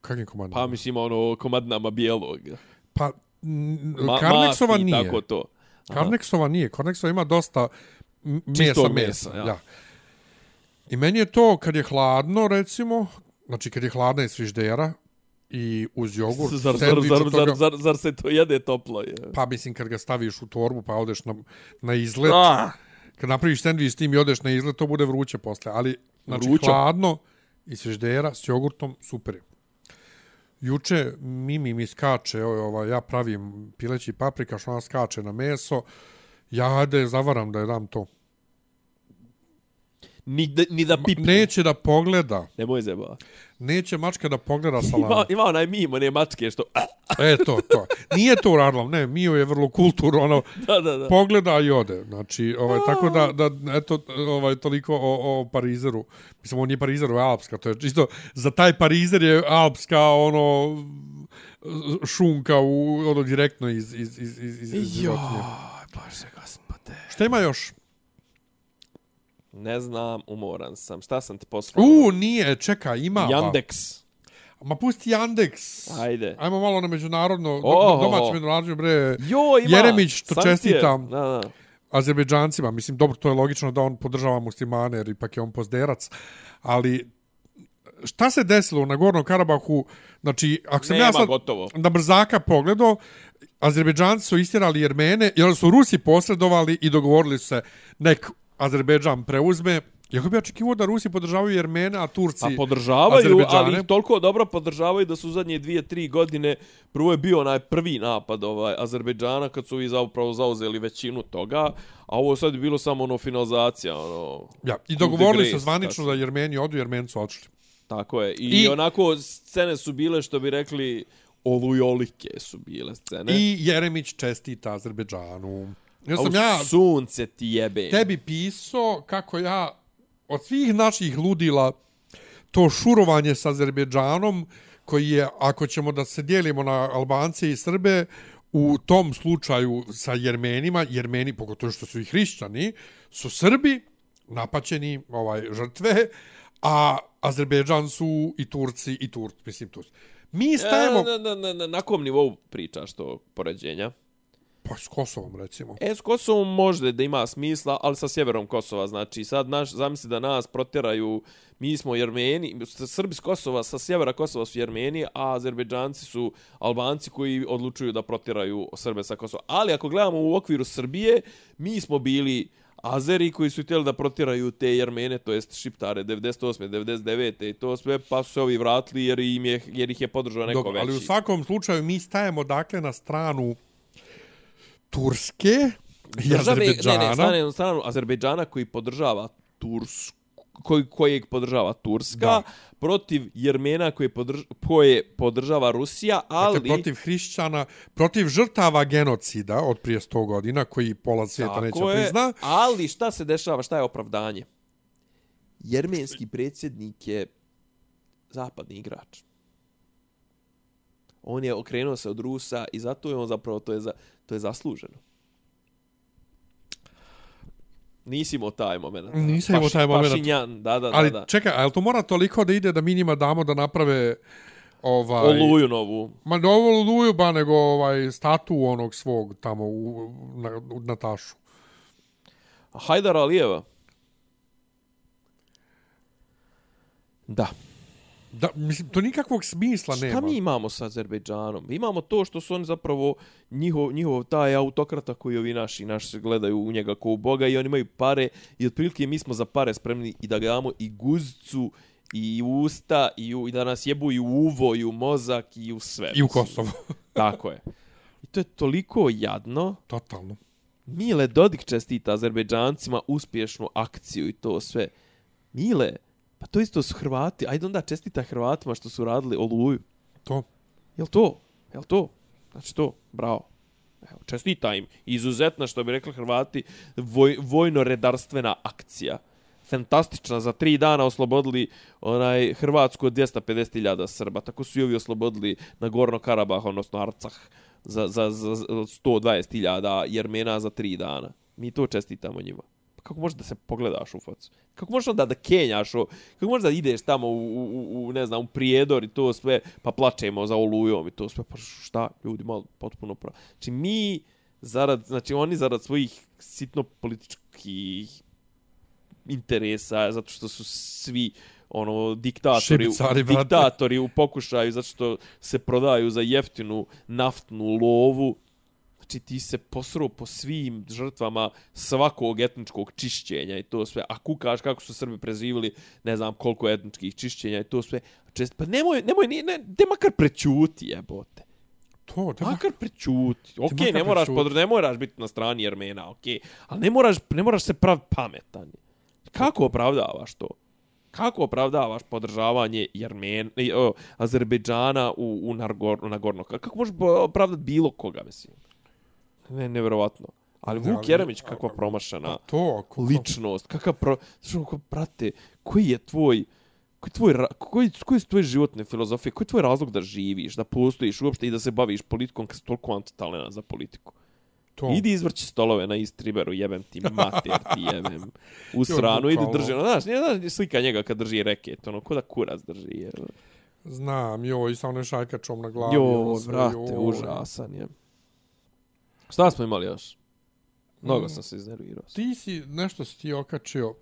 Kakvim komandom? Pa mislim ono komadinama bijelog. Pa, Ma, Karneksova masti i nije. Tako to. Aha. Karneksova nije. Karneksova ima dosta mesa, Čistog mesa. mesa, ja. ja. I meni je to, kad je hladno, recimo, znači kad je hladna iz friždera i uz jogurt, Zar, zar, zar, zar, zar, zar se to jede toplo? Je? pa mislim kad ga staviš u torbu pa odeš na, na izlet, Ah, kad napraviš sendvič s tim i odeš na izlet, to bude vruće posle. Ali, znači, Vruće. hladno iz friždera s jogurtom, super je. Juče Mimi mi skače, ovaj, ja pravim pileći paprika, što ona skače na meso, ja da je zavaram da je dam to ni, da, ni da pipne. Neće da pogleda, Nemoj zeba. neće mačka da pogleda salamu. Ima, ima onaj mimo, ne mačke što... E, to, to. Nije to uradila, ne, Mio je vrlo kulturno, ono, da, da, da. pogleda i ode. Znači, ovaj, tako da, da eto, ovaj, toliko o, o Parizeru. Mislim, on nije Parizer, je Alpska. To je čisto, za taj Parizer je Alpska, ono, šunka u, ono, direktno iz, iz, iz, iz, iz, iz Joj, životinje. bože gospode. Šta ima još? Ne znam, umoran sam. Šta sam ti poslao? U, nije, čekaj, ima. Yandex. Ma pusti Yandex. Ajde. Ajmo malo na međunarodno, Oho. domaće međunarodno, bre. Jo, ima. Jeremić, što sankcije. čestitam. Da, da. Azerbejdžancima. Mislim, dobro, to je logično da on podržava muslimane, jer ipak je on pozderac. Ali, šta se desilo na Gornom Karabahu? Znači, ako sam Nema ja sad gotovo. na brzaka pogledao, Azerbejdžanci su istjerali Jermene, jer su Rusi posredovali i dogovorili se nek Azerbejdžan preuzme. Jako bi očekivao da Rusi podržavaju Jermene, a Turci Pa podržavaju, ali ih toliko dobro podržavaju da su zadnje dvije, tri godine, prvo je bio onaj prvi napad ovaj, Azerbejdžana kad su i zapravo zauzeli većinu toga, a ovo sad je bilo samo ono finalizacija. Ono, Ja, I dogovorili se zvanično da Jermeni odu, Jermeni su odšli. Tako je. I, I- I, onako scene su bile što bi rekli olujolike su bile scene. I Jeremić čestita Azerbejdžanu. Ja sam ja sunce ti jebe. tebi pisao kako ja od svih naših ludila to šurovanje sa Azerbejdžanom koji je, ako ćemo da se dijelimo na Albance i Srbe, u tom slučaju sa Jermenima, Jermeni, pogotovo što su i hrišćani, su Srbi, napaćeni ovaj, žrtve, a Azerbejdžan su i Turci i Turci, mislim Turci. Mi stajemo... E, na, na, na, na, na kom nivou pričaš to poređenja? Pa s Kosovom, recimo. E, s Kosovom može da ima smisla, ali sa sjeverom Kosova. Znači, sad naš, zamisli da nas protjeraju, mi smo Jermeni, Srbi s Kosova, sa sjevera Kosova su Jermeni, a Azerbejdžanci su Albanci koji odlučuju da protjeraju Srbe sa Kosova. Ali ako gledamo u okviru Srbije, mi smo bili Azeri koji su htjeli da protjeraju te Jermene, to jest Šiptare, 98. 99. i to sve, pa su se ovi vratili jer, im je, jer ih je podržao neko Dobro, veći. ali u svakom slučaju mi stajemo dakle na stranu Turske i države, ne, ne, Azerbejdžana. stane na stranu Azerbejdžana koji podržava Tursku koji, kojeg podržava Turska, Da. protiv Jermena koje, podrž, koje podržava Rusija, ali... Dakle, protiv hrišćana, protiv žrtava genocida od prije 100 godina, koji pola svijeta neće Tako je, prizna. Ali šta se dešava, šta je opravdanje? Jermenski predsjednik je zapadni igrač. On je okrenuo se od Rusa i zato je on zapravo, to je, za, to je zasluženo. Nisi imao taj moment. Nisam imao taj moment. Pašinjan, da, da, Ali da. da. čekaj, ali to mora toliko da ide da mi njima damo da naprave ovaj... Oluju novu. Ma ne ovo luju, ba nego ovaj statu onog svog tamo u, na, u Natašu. Hajdar Alijeva. Da. Da, mislim, to nikakvog smisla nema. Šta mi imamo sa Azerbejdžanom? Imamo to što su oni zapravo njihov, njihov taj autokrata koji ovi naši, naši gledaju u njega kao u Boga i oni imaju pare i otprilike mi smo za pare spremni i da ga i guzicu i usta i, u, i da nas jebu i u uvo i u mozak i u sve. I u. Kosovo. Tako je. I to je toliko jadno. Totalno. Mile Dodik čestita Azerbejdžancima uspješnu akciju i to sve. Mile, pa to isto su Hrvati. Ajde onda čestita Hrvatima što su radili oluju. To. Jel to? Jel to? Znači to, bravo. Evo, čestita im. Izuzetna, što bi rekli Hrvati, voj, vojno-redarstvena akcija. Fantastična, za tri dana oslobodili onaj Hrvatsku od 250.000 Srba. Tako su i ovi oslobodili na Gorno Karabah, odnosno Arcah, za, za, za, za 120.000 Jermena za tri dana. Mi to čestitamo njima. Kako možeš da se pogledaš u facu? Kako možeš onda da kenjaš? O, kako možeš da ideš tamo u, u, u, ne znam, u prijedor i to sve, pa plačemo za olujom i to sve, pa šta, ljudi, malo potpuno pravo. Znači, mi, zarad, znači, oni zarad svojih sitno političkih interesa, zato što su svi ono diktatori Šibicari, diktatori u pokušaju zato što se prodaju za jeftinu naftnu lovu znači ti se posro po svim žrtvama svakog etničkog čišćenja i to sve, a kukaš kako su Srbi preživjeli, ne znam koliko etničkih čišćenja i to sve, čest, pa nemoj, nemoj, ne, ne, ne makar prećuti jebote. To, da, Makar prećuti. Ok, makar ne moraš, podr... ne moraš biti na strani Jermena, ok. Ali ne moraš, ne moraš se prav pametan. Kako opravdavaš to? Kako opravdavaš podržavanje Jermen, Azerbejdžana u, u Nagorno? Kako možeš opravdati bilo koga, mislim? Ne, nevjerovatno. Ali Vuk Jeremić, kakva promašana to, kako, ličnost, kakav pro... Znači, kako, brate, koji je tvoj... Koji, tvoj, koji, koji su tvoje životne filozofije? Koji je tvoj razlog da živiš, da postojiš uopšte i da se baviš politikom kad si toliko antitalenat za politiku? To. Idi izvrći stolove na istriberu, jebem ti mater, ti jebem. U stranu, idi drži. Ono, znaš, nije, znaš, slika njega kad drži reket, ono, ko da kurac drži. Je. Znam, joj, sa onom šajkačom na glavi. Jo, ono brate, joj. užasan je. Šta smo imali još? Mnogo sam se iznervirao. Ti si, nešto si ti okačio.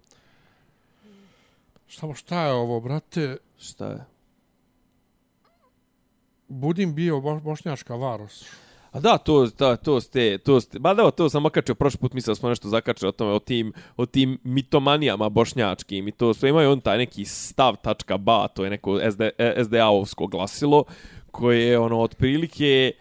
Šta, šta je ovo, brate? Šta je? Budim bio bo, bošnjačka varos. A da, to, da, to ste, to ste, ba da, to sam okačio prošli put, mislio da smo nešto zakačili o tome, o tim, o tim mitomanijama bošnjačkim i to sve imaju on taj neki stav tačka ba, to je neko SD, SDA-ovsko glasilo, koje je ono, otprilike,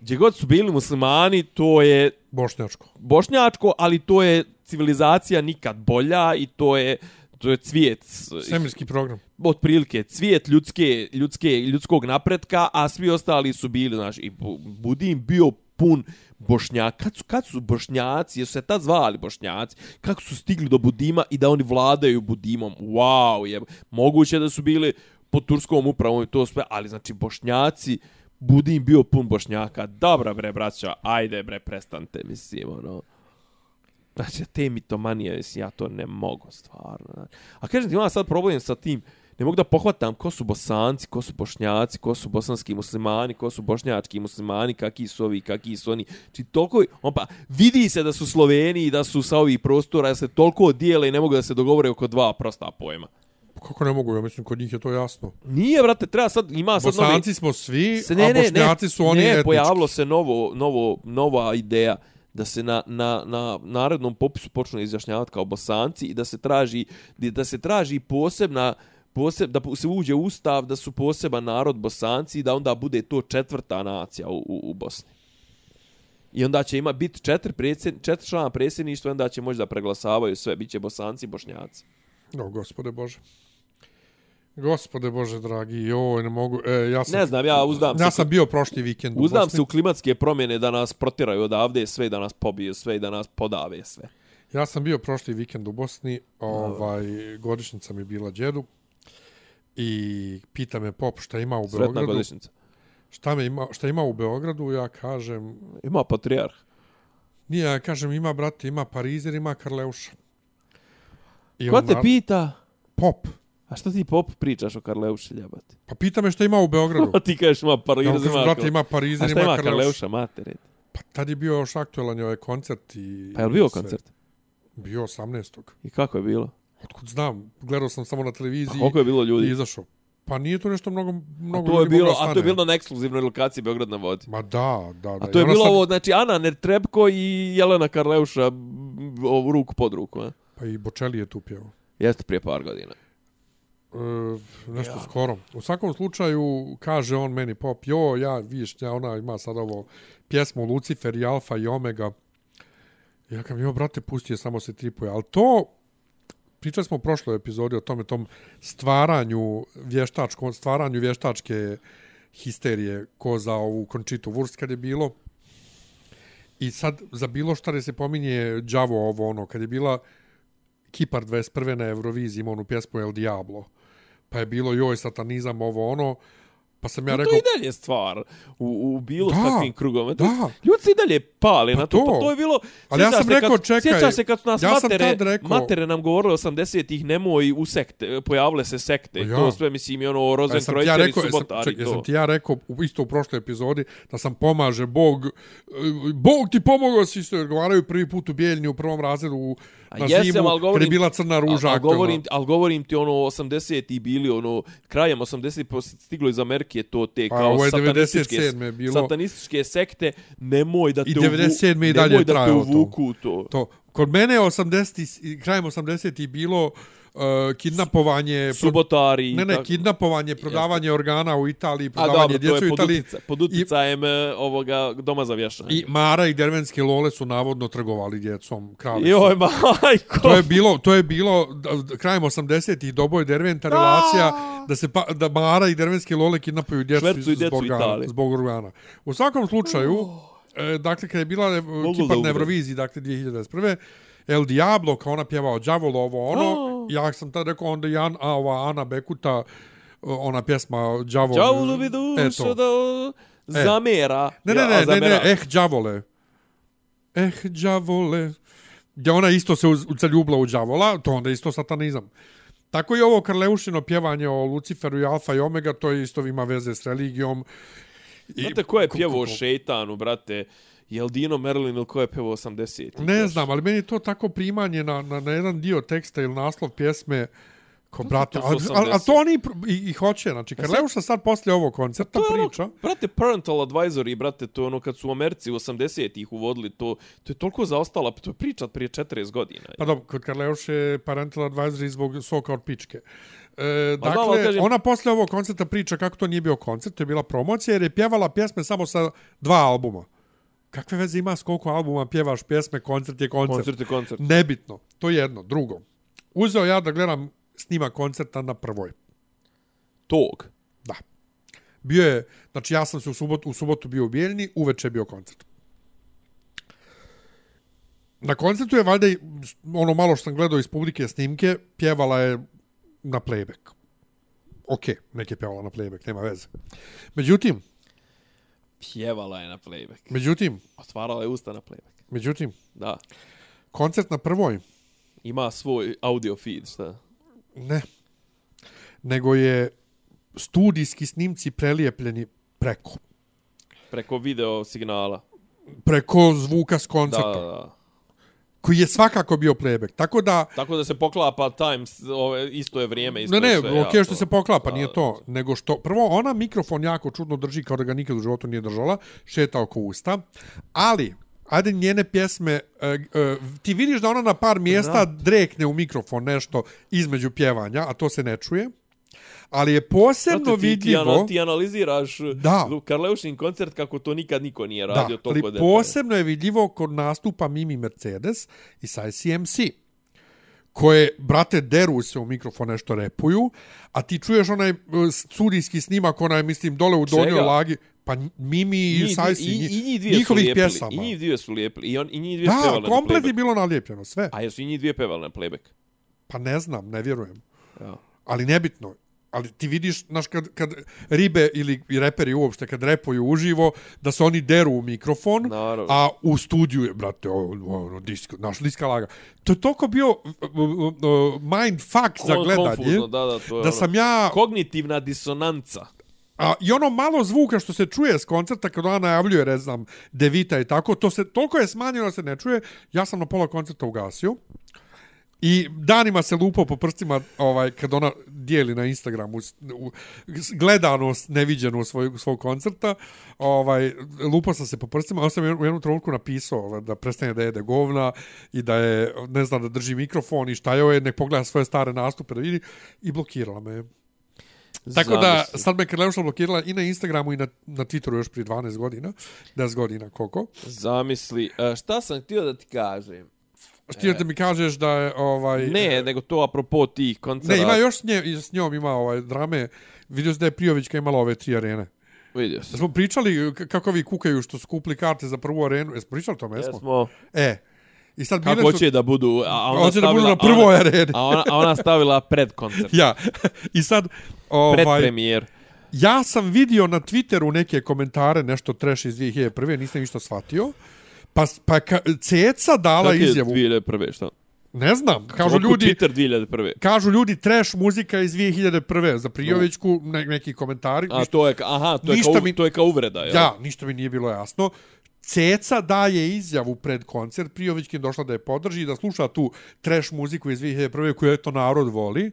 gdje god su bili muslimani, to je Bošnjačko. bošnjačko, ali to je civilizacija nikad bolja i to je, to je cvijet Svemirski program. otprilike cvijet ljudske, ljudske, ljudskog napretka, a svi ostali su bili, znaš, i Bu- Budin bio pun bošnjaka. Kad su, kad su bošnjaci, jesu se tad zvali bošnjaci, kako su stigli do Budima i da oni vladaju Budimom. Wow, je, moguće da su bili pod turskom upravom i to sve, ali znači bošnjaci, Budin bio pun bošnjaka. Dobra bre, braća, ajde bre, prestante, mislim, ono. Znači, te mitomanije, mislim, ja to ne mogu, stvarno. znači. A kažem ti, imam sad problem sa tim, ne mogu da pohvatam ko su bosanci, ko su bošnjaci, ko su bosanski muslimani, ko su bošnjački muslimani, kakvi su ovi, kakvi su oni. Či toliko, on pa, vidi se da su Sloveni i da su sa ovih prostora, da se toliko dijele i ne mogu da se dogovore oko dva prosta pojma. Kako ne mogu, ja mislim, kod njih je to jasno. Nije, brate, treba sad, ima sad novi- Bosanci smo svi, se, a bošnjaci su oni ne, etnički. pojavilo se novo, novo, nova ideja da se na, na, na narednom popisu počnu izjašnjavati kao bosanci i da se traži da se traži posebna poseb, da se uđe u ustav da su poseban narod bosanci i da onda bude to četvrta nacija u, u, u Bosni. I onda će ima biti četiri, predsjed, četiri člana predsjedništva onda će moći da preglasavaju sve. Biće bosanci i bošnjaci. O, gospode Bože. Gospode Bože, dragi, joj, ne mogu. E, ja sam, Ne znam, ja uzdam se. Ja sam bio prošli vikend u Uzdam Bosni. se u klimatske promjene da nas protiraju odavde sve i da nas pobiju sve i da nas podave sve. Ja sam bio prošli vikend u Bosni, ovaj, godišnjica mi je bila djedu i pita me pop šta ima u Sretna Beogradu. godišnjica. Šta, me ima, šta ima u Beogradu, ja kažem, Ima patrijarh. nije, ja kažem, ima, brate, ima Parizer, ima Karleuša. I Ko on te pita? Pop. A što ti pop pričaš o Karleuši ljebati? Pa pita me šta ima u Beogradu. A ti kažeš ima Parizer, mu kažem, ima brate, Karle- ima A Parizer, šta ima ima Karleuša. Karleuša, mater? Pa tad je bio još aktualan ovaj koncert i... Pa je li bio sve. koncert? Bio 18. I kako je bilo? Otkud znam, gledao sam samo na A televiziji koliko je bilo i ljudi? izašao. Pa nije to nešto mnogo, A mnogo to je bilo, a to je bilo na ekskluzivnoj lokaciji Beograd na vodi. Ma da, da, da. A to je I bilo sad- ovo, znači Ana Nertrebko i Jelena Karleuša ovu ruku pod ruku, a? Pa i Bočeli je tu pjevao. Jeste prije par godina. E, nešto ja. skoro. U svakom slučaju, kaže on meni pop, jo, ja, vidiš, ja, ona ima sad ovo pjesmu Lucifer i Alfa i Omega. Ja kam, jo, brate, pusti je, samo se tripuje. Ali to, pričali smo u prošloj epizodi o tome, tom stvaranju vještačkom, stvaranju vještačke histerije ko za ovu Končitu Wurst kad je bilo. I sad, za bilo šta se pominje đavo ovo ono, kad je bila Kipar 21. na Euroviziji ima onu pjesmu El Diablo. Pa je bilo joj satanizam ovo ono. Pa sam ja rekao... to je i dalje stvar u, u bilo Da, kakvim krugovima. Da. Ljudi se i dalje pale Pa na to. to. Pa to je bilo... Ali ja sam rekao, kad, čekaj, Sjećaš se kad su nas ja sam matere, rekao- matere nam govorile 80-ih nemoj u sekte, pojavile se sekte. Pa ja. To sve, mislim, i ono Pa Rozen ja Krojcer i jesam, Subotari. jesam to. ti ja rekao u isto u prošloj epizodi da sam pomaže Bog, e, Bog ti pomogao si isto, jer govaraju prvi put u Bijeljni u prvom razredu u, na jesam, zimu, ali kad je govorim- bila crna ruža. Al, al, aktualna. govorim, al govorim ti ono 80-ti bili ono krajem 80-ti stiglo iz Amerike to te Pa, kao je satanističke 97 je bilo. satanističke sekte nemoj da te I 97 i dalje da te uvuku to. To, kod mene je 80 i krajem 80 bilo uh, kidnapovanje pro- Subotari. ne ne tako- kidnapovanje prodavanje organa u Italiji A prodavanje dobro, djece je u Italiji utica, pod uticajem I, ovoga doma za vješanje. i Mara i Dervenske Lole su navodno trgovali djecom krali. Joj, majko. To je bilo, to je bilo krajem 80-ih doboj Derventa relacija da se pa, da Mara i Dervenske Lole kidnapuju djecu djecu zbog, organa, zbog organa. U svakom slučaju, e, dakle, kad je bila e, da Kipar na. Euroviziji, dakle, 2021. El Diablo, kao ona pjevao Đavolo, ovo ono, ja sam tad rekao, onda Jan, a ova Ana Bekuta, ona pjesma Đavol. Đavolu bi dušo Eto. da zamera. Ne, ne, Ja, a ne, ne, ne, eh, Đavole. eh, đavole, gdje ona isto se zaljubila u đavola, to onda isto satanizam. Tako i ovo Karleušino pjevanje o Luciferu i Alfa i Omega, to je isto ima veze s religijom. I, Znate ko je pjevao šeitanu, brate? Jel Dino Merlin ili ko je pjevao 80? Ne znam, ali meni je to tako primanje na, na, na jedan dio teksta ili naslov pjesme ko brate, a, a, a 80. to oni i, i hoće, znači Karleuša sad poslije ovog koncerta To je ono, priča, brate, parental advisory, brate, to je ono kad su u Americi u 80-ih uvodili to, to je toliko zaostalo, to je priča prije 40 godina. pa dobro, kod Karleuše je parental advisory zbog soka od pičke. E, znam, dakle, ali kažem- ona posle ovog koncerta priča kako to nije bio koncert, to je bila promocija jer je pjevala pjesme samo sa dva albuma. Kakve veze ima s koliko albuma pjevaš pjesme, koncert je koncert. Koncert je koncert. Nebitno. To je jedno. Drugo. Uzeo ja da gledam snima koncerta na prvoj. Tog. Da. Bio je, znači ja sam se u subotu, u subotu bio u Bijeljni, uveče je bio koncert. Na koncertu je valjda, ono malo što sam gledao iz publike snimke, pjevala je na playback. Ok, neke je pjevala na playback, nema veze. Međutim, Pjevala je na playback. međutim, Otvarala je usta na playback. međutim, Da. koncert na prvoj, Ima svoj audio feed, šta? ne, nego je studijski snimci prelijepljeni preko. Preko video signala. Preko zvuka s Da, koncerta. da, da. Koji je svakako bio playback. Tako da, Tako da se poklapa times, ove, isto je vrijeme, isto ne, je ne, sve. okej ja, što to- se poklapa, da, nije da, to. Nego što, prvo, ona mikrofon jako čudno drži kao da ga nikad u životu nije držala, šeta oko usta, ali, ajde njene pjesme, uh, uh, ti vidiš da ona na par mjesta drekne u mikrofon nešto između pjevanja, a to se ne čuje. Ali je posebno Brate, ti, ti, vidljivo... ana, ti analiziraš Da. Karleušin koncert kako to nikad niko nije Da, radio ali toliko detaljno. posebno je vidljivo kod nastupa Mimi Mercedes i sa CMC koje, brate, deru se u mikrofon nešto repuju, a ti čuješ onaj studijski snimak, onaj, mislim, dole u donjoj lagi, pa Mimi i Njih Sajsi, i, i njih dvije su njihovih lijepili, pjesama. I njih dvije su lijepili. I, on, i njih dvije Da, pevali na komplet je bilo nalijepljeno, sve. A jesu i njih dvije pevali na playback? Pa ne znam, ne vjerujem. Ja. Ali nebitno. Ali ti vidiš, znaš, kad, kad ribe ili reperi uopšte, kad repuju uživo, da se oni deru u mikrofon, Naravno. a u studiju je, brate, ono, ono disk, naš diska laga. To je toliko bio uh, mind fuck za gledanje, konfuzno, da, da, to je da ono. sam ja... Kognitivna disonanca. A, I ono malo zvuka što se čuje s koncerta kad ona najavljuje, ne znam, Devita i tako, to se toliko je smanjeno da se ne čuje. Ja sam na pola koncerta ugasio. I danima se lupao po prstima ovaj, kad ona dijeli na Instagramu u, gledanost neviđenu svoj, svog koncerta. Ovaj, lupao sam se po prstima, a sam u jednu- trenutku napisao ovaj, da prestane da jede govna i da je, ne znam, da drži mikrofon i šta je, nek pogleda svoje stare nastupe da vidi i blokirala me. Tako da, sad me Krleuša blokirala i na Instagramu i na, na Twitteru još prije 12 godina. 10 godina, koliko. Zamisli. E, šta sam htio da ti kažem? Htio da mi kažeš da je, ovaj... Ne, nego to apropo tih koncerta. Ne, ima još s, nje, s njom ima ovaj drame. Vidio se da je Prijovićka imala ove tri arene. Vidio sam. Smo pričali kako vi kukaju što su kupili karte za prvu arenu. Jesmo pričali o tome? Jesmo. Jesmo. E, i sad Kako su... će da budu... A, ona Hoće da budu stavila- na prvoj a ona- areni. A ona, a ona stavila pred koncert. Ja, i sad... Pred Ovaj, premijer. ja sam vidio na Twitteru neke komentare, nešto trash iz 2001. Nisam ništa shvatio. Pa, pa ka, Ceca dala Kako je izjavu. 2001. Šta? Ne znam, kažu Otkud ljudi... Twitter 2001. Kažu ljudi trash muzika iz 2001. Za Prijovićku ne, neki komentari. A to je, aha, to je, Ništa kao, mi- to je kao uvreda, jel? Ja, ništa mi nije bilo jasno. Ceca daje izjavu pred koncert, Prijovićkin došla da je podrži i da sluša tu trash muziku iz 2001. koju to narod voli.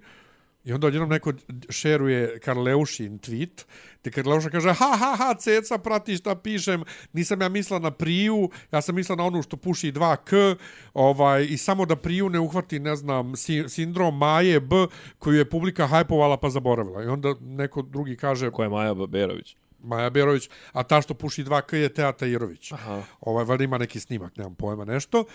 I onda odjednom neko šeruje Karleušin tweet, gdje Karleuša kaže, ha, ha, ha, ceca, prati šta pišem, nisam ja mislila na Priju, ja sam mislila na onu što puši 2K, ovaj, i samo da Priju ne uhvati, ne znam, si, sindrom Maje B, koju je publika hajpovala pa zaboravila. I onda neko drugi kaže, Ko je Maja Baberović? Maja Berović, a ta što puši 2K je Teata Irović. Aha. Ovaj, valjda ima neki snimak, nemam pojma, nešto.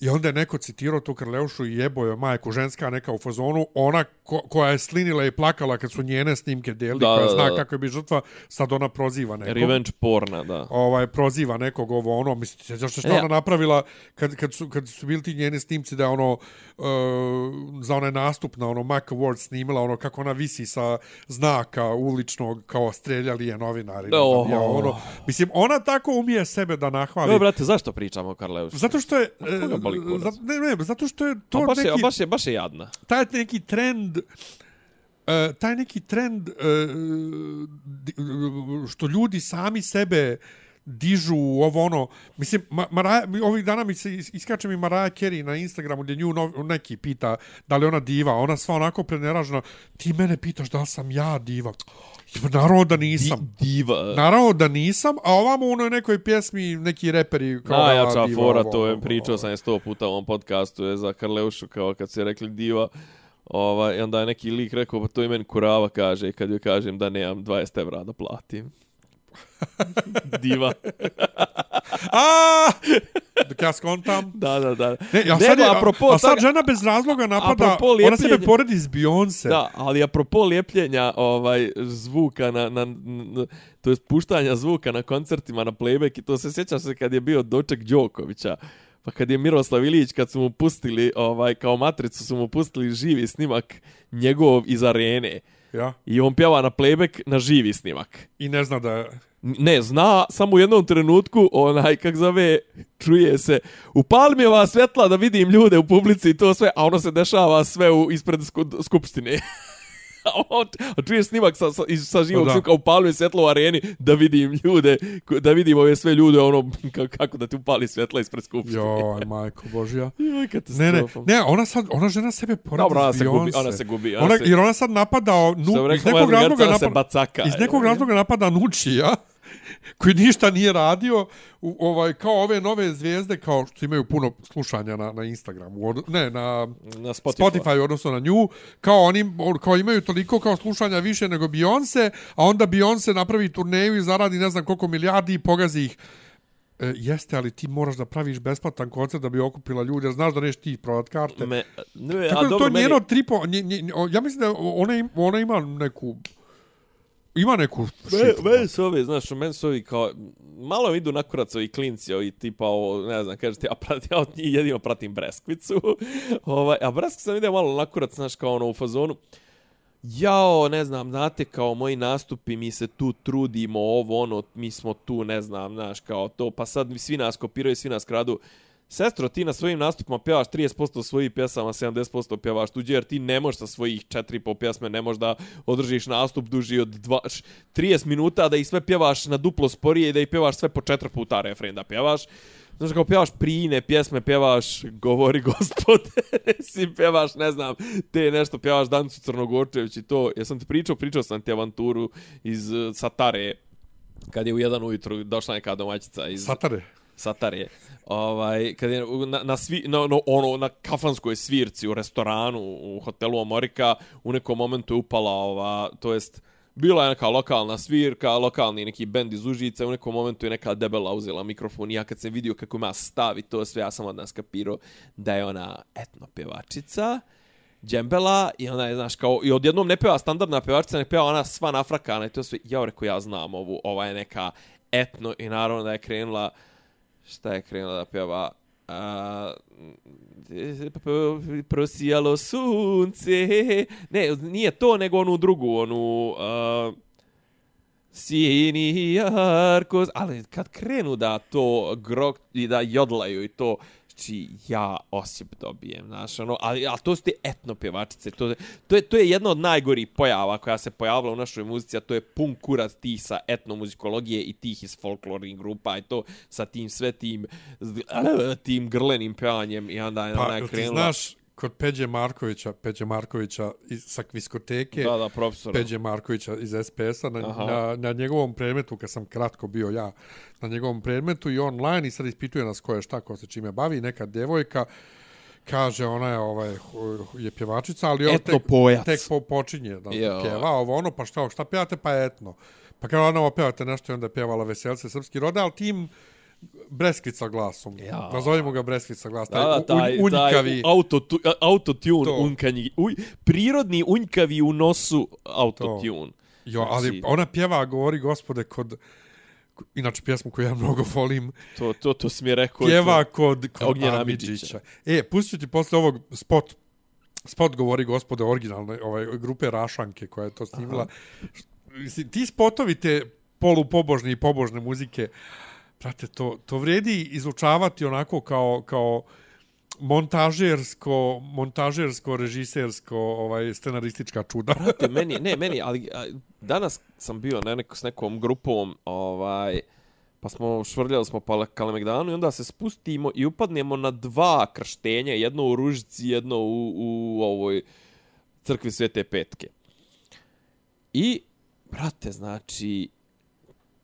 I onda je neko citirao tu Krleušu i jebo je majku ženska neka u fazonu, ona ko, koja je slinila i plakala kad su njene snimke deli, Da, koja da, zna da. kako je bi žrtva, sad ona proziva nekog. Revenge porna, da. Ovaj, proziva nekog ovo ono, mislite, zašto što E, ona napravila kad, kad, su, kad su bili ti njeni snimci da je ono, uh, za onaj nastup na ono Mac Award snimila ono kako ona visi sa znaka uličnog kao streljali je novinari. znam Oh. ja, ono, mislim, ona tako umije sebe da nahvali. Evo, brate, zašto pričamo o Karleušu? Zato što je... A koga boli e, kurac? ne, ne, zato što je To baš, je, neki... baš, je, baš je jadna. Taj neki trend... Uh, taj neki trend uh, što ljudi sami sebe dižu ovo ono. Mislim ma, Maraja, ovih dana mi se is- iskače mi Maraja Carey na Instagramu gdje nju nov, neki pita da li ona diva. Ona sva onako preneražena ti mene pitaš da li sam ja diva? Pa naravno da nisam. Di, diva. Naravno da nisam, a ovamo u onoj nekoj pjesmi neki reperi kao Najjača da, diva, fora, ovo, to je, pričao sam je sto puta u ovom podcastu, je za Karleušu, kao kad se rekli diva, ovaj, i onda je neki lik rekao, pa to je meni kurava kaže, kad joj kažem da nemam 20 evra da platim. diva. A! Dok ja skontam. Da, da, da. Ne, ja Nego, sad, je, apropo a sad toga- žena bez razloga napada, ona sebe poredi s Beyoncé. Da, ali apropo lijepljenja ovaj, zvuka na, na, na to jest puštanja zvuka na koncertima na playback i to se sjećaš se kad je bio doček Đokovića. Pa kad je Miroslav Ilić, kad su mu pustili, ovaj, kao matricu su mu pustili živi snimak njegov iz arene. Ja. I on pjeva na playback na živi snimak. I ne zna da je... Ne, zna, samo u jednom trenutku, onaj, kak zove, čuje se, upali mi ova svetla da vidim ljude u publici i to sve, a ono se dešava sve u, ispred sku, skupštine. A čuješ snimak sa, sa, sa živog Pa da. snimka, upali mi svetlo u areni da vidim ljude, da vidim ove sve ljude, ono, ka- kako da ti upali svetla ispred skupštine. Joj, majko Božja. Joj, Ne, ne, ne, ona sad, ona žena sebe poredi Dobro, ona se gubi, ona se gubi. Ona Ona, se, jer ona sad napada, nu, iz nekog razloga se napada, bacaka. iz nekog razloga napada Nučija, koji ništa nije radio, u, ovaj, kao ove nove zvijezde, kao što imaju puno slušanja na, na Instagramu, od, ne, na Na Spotify. Spotify odnosno na nju, kao oni on- kao imaju toliko kao slušanja više nego Beyoncé, a onda Beyoncé napravi turneju i zaradi ne znam koliko milijardi i pogazi ih. E, jeste, ali ti moraš da praviš besplatan koncert da bi okupila ljude, jer znaš da neš ti prodat karte. Me, ne, Tako a da dobro, to meni- njeno tripo, nje, nje, nje, ja mislim da ona, im, ona ima neku ima neku Me, šipu. meni su ovi, znaš, meni su ovi kao, malo mi idu na kurac ovi klinci, ovi tipa, ovo, ne znam, kažete, ja, pratim, ja od njih jedino pratim Breskvicu, ovaj, a Breskvicu sam vidio malo na kurac, znaš, kao ono u fazonu, jao, ne znam, znate, kao moji nastupi, mi se tu trudimo, ovo, ono, mi smo tu, ne znam, znaš, kao to, pa sad svi nas kopiraju, svi nas kradu. Sestro, ti na svojim nastupima pjevaš 30% svojih pjesama, 70% pjevaš tuđe, jer ti ne možeš sa svojih 4,5 pjesme, ne možeš da održiš nastup duži od dva, š- 30 minuta, da ih sve pjevaš na duplo sporije i da ih pjevaš sve po četiri puta refren da pjevaš. Znaš, kao pjevaš prine pjesme, pjevaš Govori gospode, si pjevaš, ne znam, te nešto pjevaš Dancu Crnogorčević i to. Ja sam ti pričao, pričao sam ti avanturu iz e, Satare, kad je u jedan ujutru došla neka domaćica iz Satare. Satare. Ovaj kad je na na svi na, no, ono na kafanskoj svirci u restoranu u hotelu Amorika u nekom momentu je upala ova to jest bila je neka lokalna svirka, lokalni neki bend iz Užice, u nekom momentu je neka debela uzela mikrofon i ja kad sam vidio kako ima stavi to sve, ja sam odmah skapirao da je ona etno pjevačica, džembela i ona je, znaš, kao, i odjednom ne peva standardna pevačica, ne peva ona sva nafrakana i to sve, ja rekao, ja znam ovu, ova je neka etno i naravno da je krenula, šta je krenula da pjeva, a, prosijalo sunce, ne, nije to, nego onu drugu, onu, a, Sini jarko, ali kad krenu da to grok i da jodlaju i to, znači ja osjep dobijem, znaš, ono, ali, ali to su te etno pjevačice, to, to, je, to je jedna od najgorih pojava koja se pojavila u našoj muzici, a to je pun kurac tih sa etnomuzikologije i tih iz folklornih grupa i to sa tim sve tim, tim grlenim pevanjem i onda je Pa, ona je jel ti krenula... znaš kod Peđe Markovića, Peđe Markovića iz, sa kviskoteke, Da, da, profesor. Peđe Markovića iz SPS-a, na, Aha. na, na njegovom predmetu, kad sam kratko bio ja, na njegovom predmetu i online i sad ispituje nas ko je šta, ko se čime bavi, neka devojka, kaže ona je ovaj je pjevačica, ali on tek, Etnopojac. tek po, počinje da Jo. pjeva, ovo ono, pa šta, šta pjevate, pa etno. Pa kao ona opevate nešto i onda je pjevala Veselce srpski rode, ali tim Breskvica glasom. Ja. Nazovimo ga Breskvica glasom. Da, da, taj, un, unjkavi. taj auto, autotune To. unkanji. Uj, prirodni unjkavi u nosu autotune. Jo, ali Znači- ona pjeva, govori gospode, kod... Inače, pjesmu koju ja mnogo volim, To, to, to si mi rekao. pjeva kod, kod Ognjena Amidžića. E, pustit ću ti posle ovog spot, spot govori gospode originalne ovaj, grupe Rašanke koja je to snimila. Mislim, Ti spotovi te polupobožne i pobožne muzike, prate, to, to vredi izučavati onako kao, kao montažersko, montažersko, režisersko, ovaj, scenaristička čuda. Brate, meni, ne, meni, ali a, danas sam bio na neko, s nekom grupom, ovaj, pa smo švrljali smo pa Kalemegdanu i onda se spustimo i upadnemo na dva krštenja, jedno u Ružici, jedno u, u ovoj crkvi Svete Petke. I, brate, znači,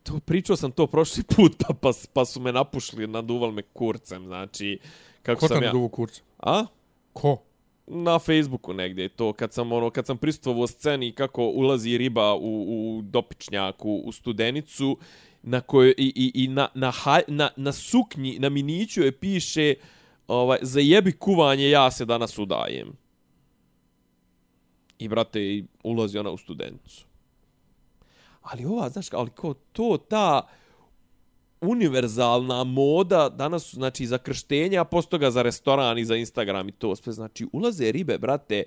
to pričao sam to prošli put, pa, pa, pa su me napušli, naduvali me kurcem, znači, kako Ko sam ja... duvu kurcu? A? Ko? na Facebooku negdje to kad sam ono kad sam prisustvovao u sceni kako ulazi riba u, u dopičnjaku u studenicu na kojoj i, i, i na, na, haj, na, na suknji na miniću je piše ovaj za jebi kuvanje ja se danas udajem i brate ulazi ona u studenicu ali ova znaš ali ko to ta univerzalna moda danas su znači za krštenje, a posto toga za restoran i za Instagram i to sve. Znači ulaze ribe, brate,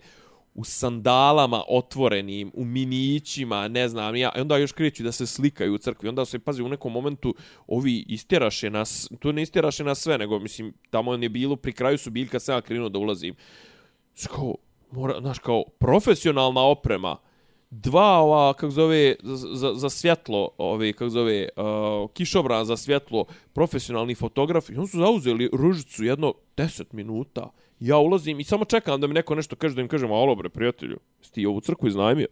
u sandalama otvorenim, u minićima, ne znam, ja, i onda još kreću da se slikaju u crkvi. Onda se, pazi, u nekom momentu ovi istjeraše nas, to ne istjeraše nas sve, nego, mislim, tamo je bilo, pri kraju su bili kad sam ja krenuo da ulazim. Sko, mora, znaš, kao, profesionalna oprema, dva ova kako zove za, za svjetlo ove kako zove uh, kišobran za svjetlo profesionalni fotograf i on su zauzeli ružicu jedno 10 minuta ja ulazim i samo čekam da mi neko nešto kaže da im kažem alo bre prijatelju si ti ovu crku iznajmio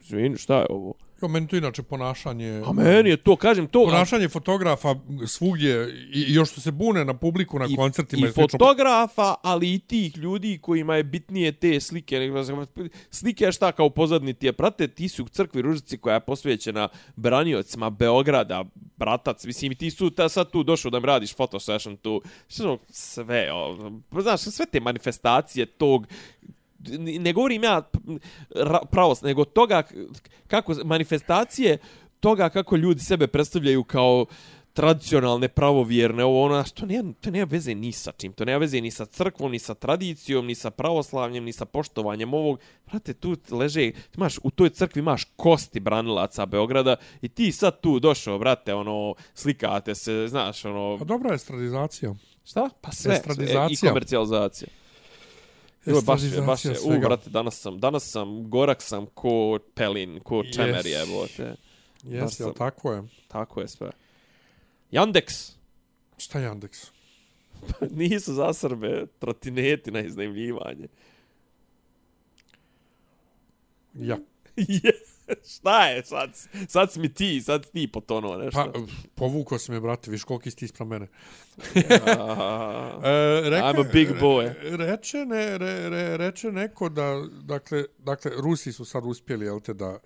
Izvini, šta je ovo? Jo, meni to inače ponašanje... A meni je to, kažem, to... Ponašanje fotografa svugdje i i još što se bune na publiku na i, koncertima. i slično. fotografa, ali i tih ljudi kojima je bitnije te slike. nego- Slike je šta kao pozadni ti je, prate, ti su u crkvi Ružici koja je posvećena braniocima Beograda, bratac, mislim, i ti su ta, sad tu došao da mi radiš photo session tu, što sve, o, znaš, sve te manifestacije tog, ne govorim ja ra- pravost, nego toga kako manifestacije toga kako ljudi sebe predstavljaju kao tradicionalne, pravovjerne, ovo ono, što nema, to nema veze ni sa čim, to nema veze ni sa crkvom, ni sa tradicijom, ni sa pravoslavljem, ni sa poštovanjem ovog. Brate, tu leže, ti imaš, u toj crkvi imaš kosti branilaca Beograda i ti sad tu došao, brate, ono, slikate se, znaš, ono, Pa dobra je stradizacija. šta? Pa sve, sve i komercijalizacija. Jo, baš je, baš je, u, brate, danas sam, danas sam, gorak sam ko pelin, ko čemer Yes. jebote. baš Jeste, sam- ali tako je. Tako je sve. Yandex. Šta je Yandex? Nisu za Srbe trotineti na iznajmljivanje. Ja. Je, Šta je sad? Sad si mi ti, sad si ti potonuo nešto. Pa, povukao si me, brate, viš koliko si ti ispra mene. E, reka, I'm a big boy. Re, reče, ne, re, re, reče neko da, dakle, dakle, Rusi su sad uspjeli, jel te, da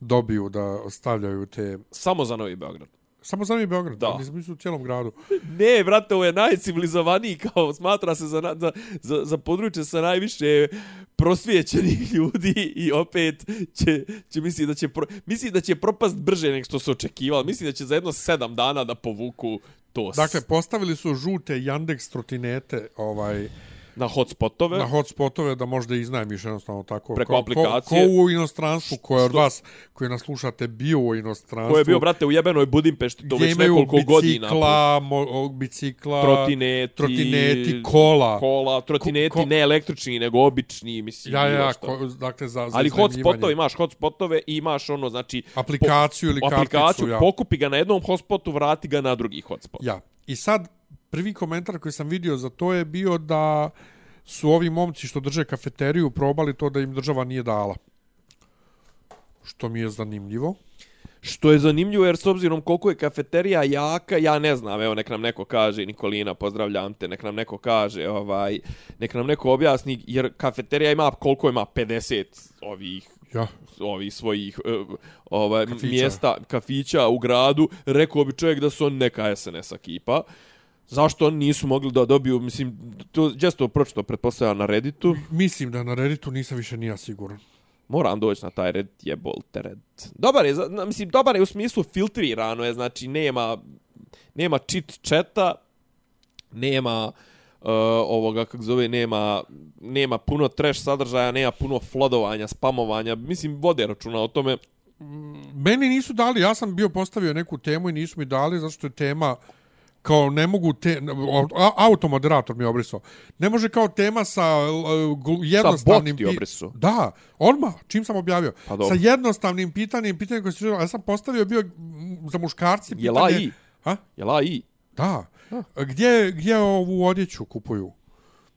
dobiju, da stavljaju te... samo za Novi Beograd. Samo za mi Beograd, Da. mislim su u cijelom gradu. Ne, brate, ovo je najcivilizovaniji, kao smatra se za, na- za, za, za područje sa najviše prosvjećenih ljudi i opet će, će misli da će, pro, misli da će propast brže nego što se očekivalo. Misli da će za jedno sedam dana da povuku to Dakle, postavili su žute Yandex trotinete ovaj, na hotspotove. na hotspotove da možda iznajmiš jednostavno tako. Preko ko, aplikacije. Ko, ko u inostranstvu, ko je od vas koji nas slušate bio u inostranstvu. Ko je bio, brate, u jebenoj Budimpešti, to već nekoliko godina. bicikla, mo, o, bicikla, Trotineti, trotineti, kola. kola, trotineti, Ko- ko- ne električni, nego obični, mislim. Ja, ja, ko, dakle, za, za Ali hotspotove, imaš hotspotove i imaš ono, znači... Aplikaciju ili karticu, aplikaciju, ja. pokupi ga na jednom hotspotu, vrati ga na drugi hotspot. Ja. I sad, prvi komentar koji sam vidio za to je bio da su ovi momci što drže kafeteriju probali to da im država nije dala. Što mi je zanimljivo. Što je zanimljivo jer s obzirom koliko je kafeterija jaka, ja ne znam, evo nek nam neko kaže, Nikolina, pozdravljam te, nek nam neko kaže, ovaj, nek nam neko objasni, jer kafeterija ima koliko ima 50 ovih Ja. ovih svojih e, ovaj, Kafića. mjesta, kafića u gradu, rekao bi čovjek da su oni neka SNS ekipa. Zašto oni nisu mogli da dobiju, mislim, to često pročito pretpostavljam na Redditu. Mislim da na Redditu nisam više nija siguran. Moram doći na taj red, jebolte red. Dobar je, mislim, dobar je u smislu filtrirano je, znači nema, nema cheat chata, nema uh, ovoga, kako zove, nema, nema puno trash sadržaja, nema puno flodovanja, spamovanja, mislim, vode računa o tome. Meni nisu dali, ja sam bio postavio neku temu i nisu mi dali zato što je tema kao ne mogu te, automoderator mi je obrisao. Ne može kao tema sa uh, jednostavnim... bot ti pi- obrisao? Da, odmah, čim sam objavio. Pa dobro. sa jednostavnim pitanjem, pitanjem koje se ja sam postavio bio za muškarci pitanje... AI? Ha? Jel AI? Da. Gdje, gdje ovu odjeću kupuju?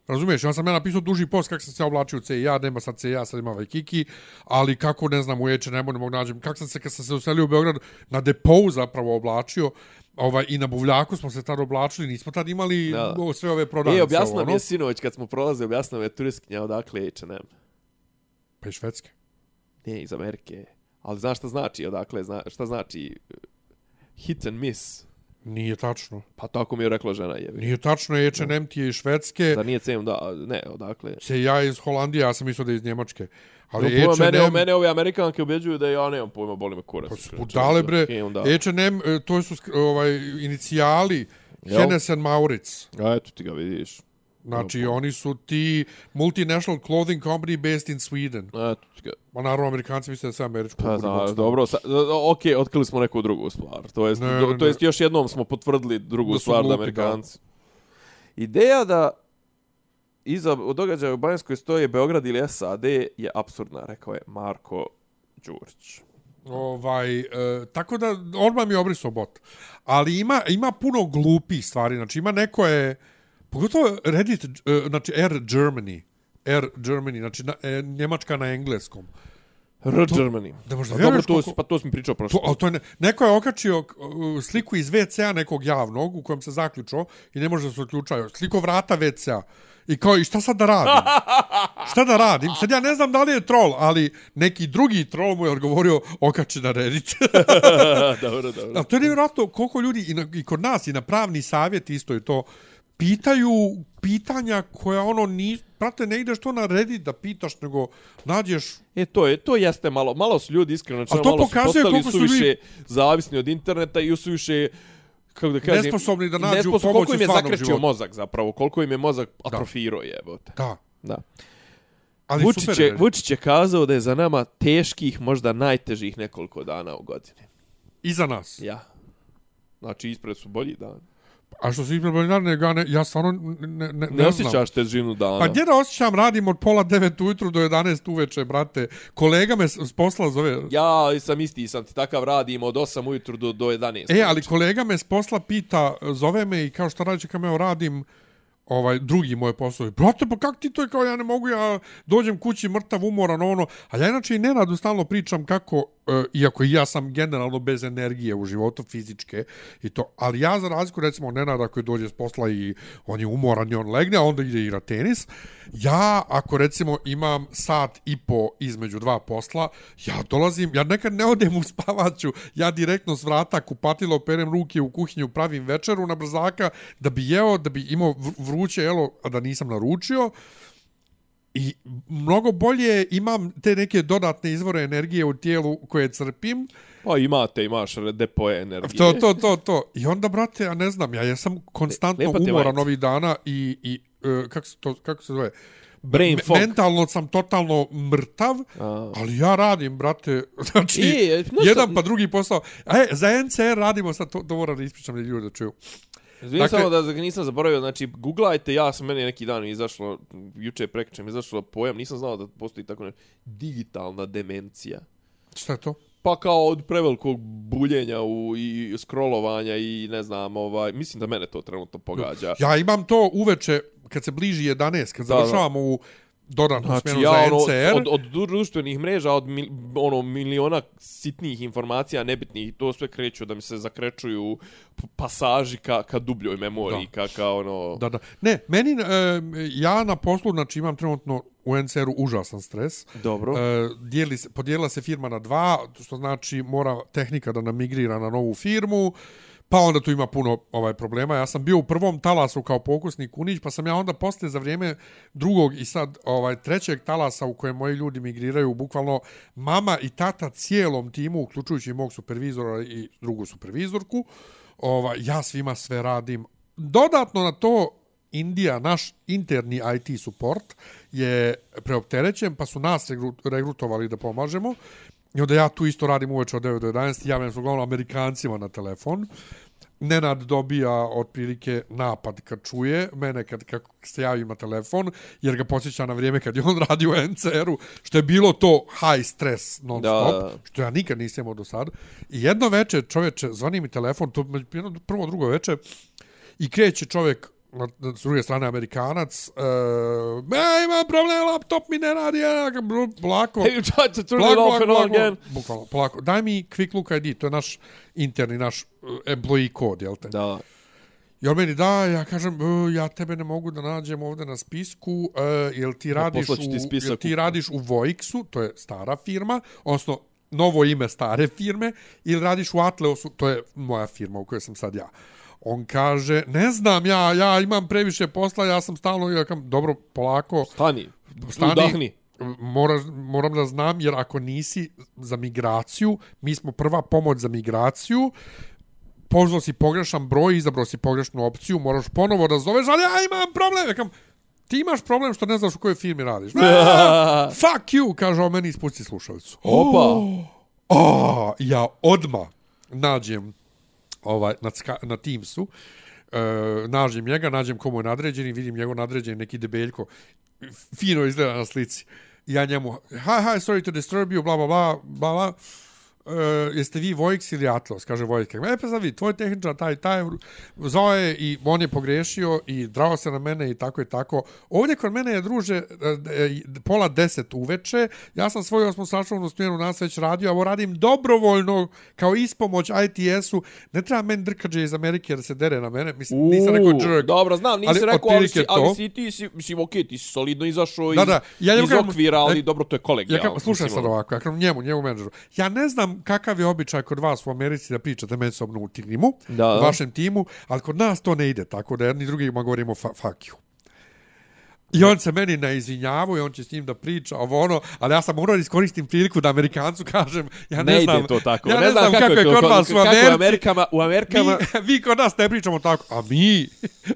Razumiješ, ja sam ja napisao duži post kako sam se oblačio u CIA, nema sad CIA, sad ima Vajkiki, ali kako, ne znam, u H&M ne mogu nađem, kako sam se, kad sam se uselio u Beograd, na depou zapravo oblačio, ovaj, i na buvljaku smo se tad oblačili, nismo tad imali Da. o, sve ove prodavnice. E, objasnila ovo, mi ono. je sinoć kad smo prolazili, objasnila mi je turistkinja odakle je H&M. Pa i švedske. Nije iz Amerike. Ali znaš šta znači odakle, zna, šta znači uh, hit and miss? Nije tačno. Pa tako mi je rekla žena je. Nije tačno, H&M ti je iz Švedske, Zar nije CM da, ne, odakle. se ja iz Holandije, ja sam mislio da je iz Njemačke. Ali no, mene, H&M... mene ove Amerikanke ubjeđuju da ja nemam pojma, boli me kurac. Pa su budale bre, Da. H&M, to su ovaj, inicijali Jel? Hennes and Maurits. A eto ti ga vidiš. Znači, oni su ti multinational clothing company based in Sweden. Eto. Ma naravno, Amerikanci misle da sve američko. Pa da, dobro, sa, ok, otkrili smo neku drugu stvar. To jest, Ne, do, ne, to jest još jednom smo potvrdili drugu Da stvar da Amerikanci. Ideja da iza događaja u Banjskoj stoje Beograd ili SAD je absurdna, rekao je Marko Đurić. Ovaj, e, tako da, odmah mi je obrisao bot. Ali ima, ima puno glupih stvari. Znači, ima neko je, pogotovo Reddit, e, znači Air Germany, Air Germany, znači na, e, Njemačka na engleskom. R Germany. da možda Pa dobro, to, koliko- pa to sam pričao prošlo. To, ali to je ne, neko je okačio uh, sliku iz WC-a nekog javnog u kojem se zaključao i ne može da se otključaju. Sliko vrata WC-a. I kao, i šta sad da radim? šta da radim? Sad ja ne znam da li je troll, ali neki drugi troll mu je odgovorio okači na Reddit. dobro, dobro. ali to je nevjerojatno koliko ljudi i, na, i kod nas i na pravni savjet isto je to pitaju pitanja koja ono ni prate ne ideš to na Reddit da pitaš nego nađeš E, to je, to jeste malo, malo su ljudi iskreno, znači, to malo su postali su ljudi- suviše zavisni od interneta i su više kako da kažem, Nesposobni da nađu nesposobni, pomoć koliko im je zakrečio životu. mozak zapravo, koliko im je mozak atrofirao jebote. da Da. ali Vučić super je. Vučić je kazao da je za nama teških, možda najtežih nekoliko dana u godini. iza nas Ja. Znači, ispred su bolji dan. A što se ispred Boljana, ja, ne, ja stvarno ne, ne, ne, Ne, znam. osjećaš težinu dana. Pa gdje da osjećam, radim od pola devet ujutru do 11 uveče, brate. Kolega me s posla zove... Ja sam isti, sam ti takav radim od 8 ujutru do, do 11. E, ali kolega me s posla pita, zove me i kao šta radiće kao me evo radim ovaj drugi moj posao. Brate, pa kako ti to je kao ja ne mogu, ja dođem kući mrtav, umoran, ono. A ja inače i Nenadu stalno pričam kako, E, iako ja sam generalno bez energije u životu fizičke i to, ali ja za razliku recimo Nenada koji dođe s posla i on je umoran i on legne, a onda ide igra tenis, ja ako recimo imam sat i po između dva posla, ja dolazim, ja nekad ne odem u spavaću, ja direktno s vrata kupatilo perem ruke u kuhinju, pravim večeru na brzaka da bi jeo, da bi imao vruće jelo, a da nisam naručio. I mnogo bolje imam te neke dodatne izvore energije u tijelu koje crpim. Pa imate, imaš depoje energije. To, to, to, to. I onda, brate, ja ne znam, ja jesam konstantno je umoran ovih dana i, i uh, kako, se to, kako se zove? Brain fog. Mentalno sam totalno mrtav, A. ali ja radim, brate, znači, I, no, jedan sam- pa drugi posao. E, za NCR radimo sad, to, to moram da ispričam da ljudi da čuju. Izvijem Dakle- samo da nisam zaboravio, znači, googlajte, ja sam meni neki dan izašlo, juče prekričem mi izašlo pojam, nisam znao da postoji tako nešto, digitalna demencija. Šta je to? Pa kao od prevelikog buljenja u, i scrollovanja i ne znam, ovaj, mislim da mene to trenutno pogađa. Ja imam to uveče, kad se bliži 11, kad Da, da. završavamo u dodatnu Znači, smjenu ja za ono, NCR. od, od društvenih mreža, od mil, ono, miliona sitnih informacija, nebitnih, to sve kreću da mi se zakrećuju pasaži ka, ka dubljoj memoriji, ka, ka ono... Da, da. Ne, meni, e, ja na poslu, znači imam trenutno u NCR-u užasan stres. Dobro. E, dijeli, se- podijelila se firma na dva, što znači mora tehnika da namigrira na novu firmu, pa onda tu ima puno ovaj problema. Ja sam bio u prvom talasu kao pokusni kunić, pa sam ja onda posle za vrijeme drugog i sad ovaj trećeg talasa u kojem moji ljudi migriraju, bukvalno mama i tata cijelom timu, uključujući i mog supervizora i drugu supervizorku, ovaj, ja svima sve radim. Dodatno na to, Indija, naš interni IT support, je preopterećen, pa su nas regrutovali da pomažemo. I onda ja tu isto radim uveče od 9 do 11, javljam se uglavnom Amerikancima na telefon. Nenad dobija otprilike napad kad čuje mene kad kako se javim na telefon, jer ga posjeća na vrijeme kad je on radi u NCR-u, što je bilo to high stress non stop, Da. što ja nikad nisam imao do sad. I jedno veče čovječe, zvani mi telefon, to jedno prvo drugo veče, i kreće čovjek na, na s druge strane Amerikanac, uh, ja imam problem, laptop mi ne radi, ja, lako. Have you tried to turn it Polako, off and polako, on again? Bukvalno, polako. Daj mi Quick Look ID, to je naš interni, naš uh, employee kod, jel te? Da. I on meni da, ja kažem, "E, ja tebe ne mogu da nađem ovdje na spisku, uh, jel ti radiš, u, ti spisak jel ti u- radiš u Voixu, to je stara firma, odnosno novo ime stare firme, ili radiš u Atleusu, to je moja firma u kojoj sam sad ja. On kaže, ne znam, ja, ja imam previše posla, ja sam stalno, ja kam, dobro, polako, Stani. Stani. Udahni. Mora, moram da znam, jer ako nisi za migraciju, mi smo prva pomoć za migraciju, pozvao si pogrešan broj, izabrao si pogrešnu opciju, moraš ponovo da zoveš, ali ja imam problem. Ja kam, ti imaš problem što ne znaš u kojoj firmi radiš. "A, Fuck you, kaže on meni, ispusti slušalicu. Opa. A, ja odma nađem ovaj, na, ska, na Teamsu, e, nađem njega, nađem komu je nadređeni, vidim njegov nadređeni, neki debeljko, fino izgleda na slici. Ja njemu, hi, hi, sorry to disturb you, bla, bla, bla, bla, bla. Uh, jeste vi Vojks ili Atlas, kaže Vojka. E pa sad vidi, tvoj tehničar, taj, taj, zvao je i on je pogrešio i drao se na mene i tako i tako. Ovdje kod mene je druže e, e, pola deset uveče, ja sam svoju osmosačovnu smjenu nas već radio, a ovo radim dobrovoljno kao ispomoć ITS-u. Ne treba meni drkađe iz Amerike da se dere na mene. Mislim, nisam rekao jerk. Dobro, znam, nisi Ali rekao, ali si, ali si ti, si, mislim, okej, ti si solidno izašao Da, iz, da, ja njemu iz okvira, ali ja- dobro, to je Ja kolegijalno. kao, slušaj sad ono. ovako, ja kažem njemu, njemu menadžeru. Ja ne znam kakav je običaj kod vas u Americi da pričate međusobno u timu, Da. u vašem timu, ali kod nas to ne ide tako da jedni drugima govorimo fa fuck you. I on se meni ne izvinjavao i on će s njim da priča ovo ono, ali ja sam morao iskoristim priliku da Amerikancu kažem, ja ne, ne znam, ide to tako. Ja ne, znam kako, je kod vas u kako Americi. u Amerikama, u Amerikama, Mi, vi kod nas ne pričamo tako, a mi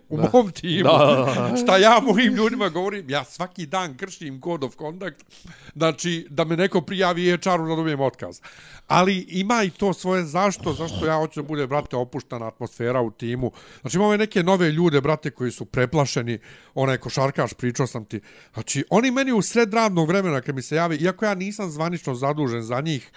u da. mom timu, Da, da, da. šta ja mojim ljudima govorim, ja svaki dan kršim code of conduct, znači da me neko prijavi HR-u da dobijem otkaz. Ali ima i to svoje zašto, zašto ja hoću da bude, brate, opuštana atmosfera u timu. Znači imamo neke nove ljude, brate, koji su preplašeni, onaj košarkaš, pričao sam ti. Znači, oni meni u sred radnog vremena kad mi se javi, iako ja nisam zvanično zadužen za njih,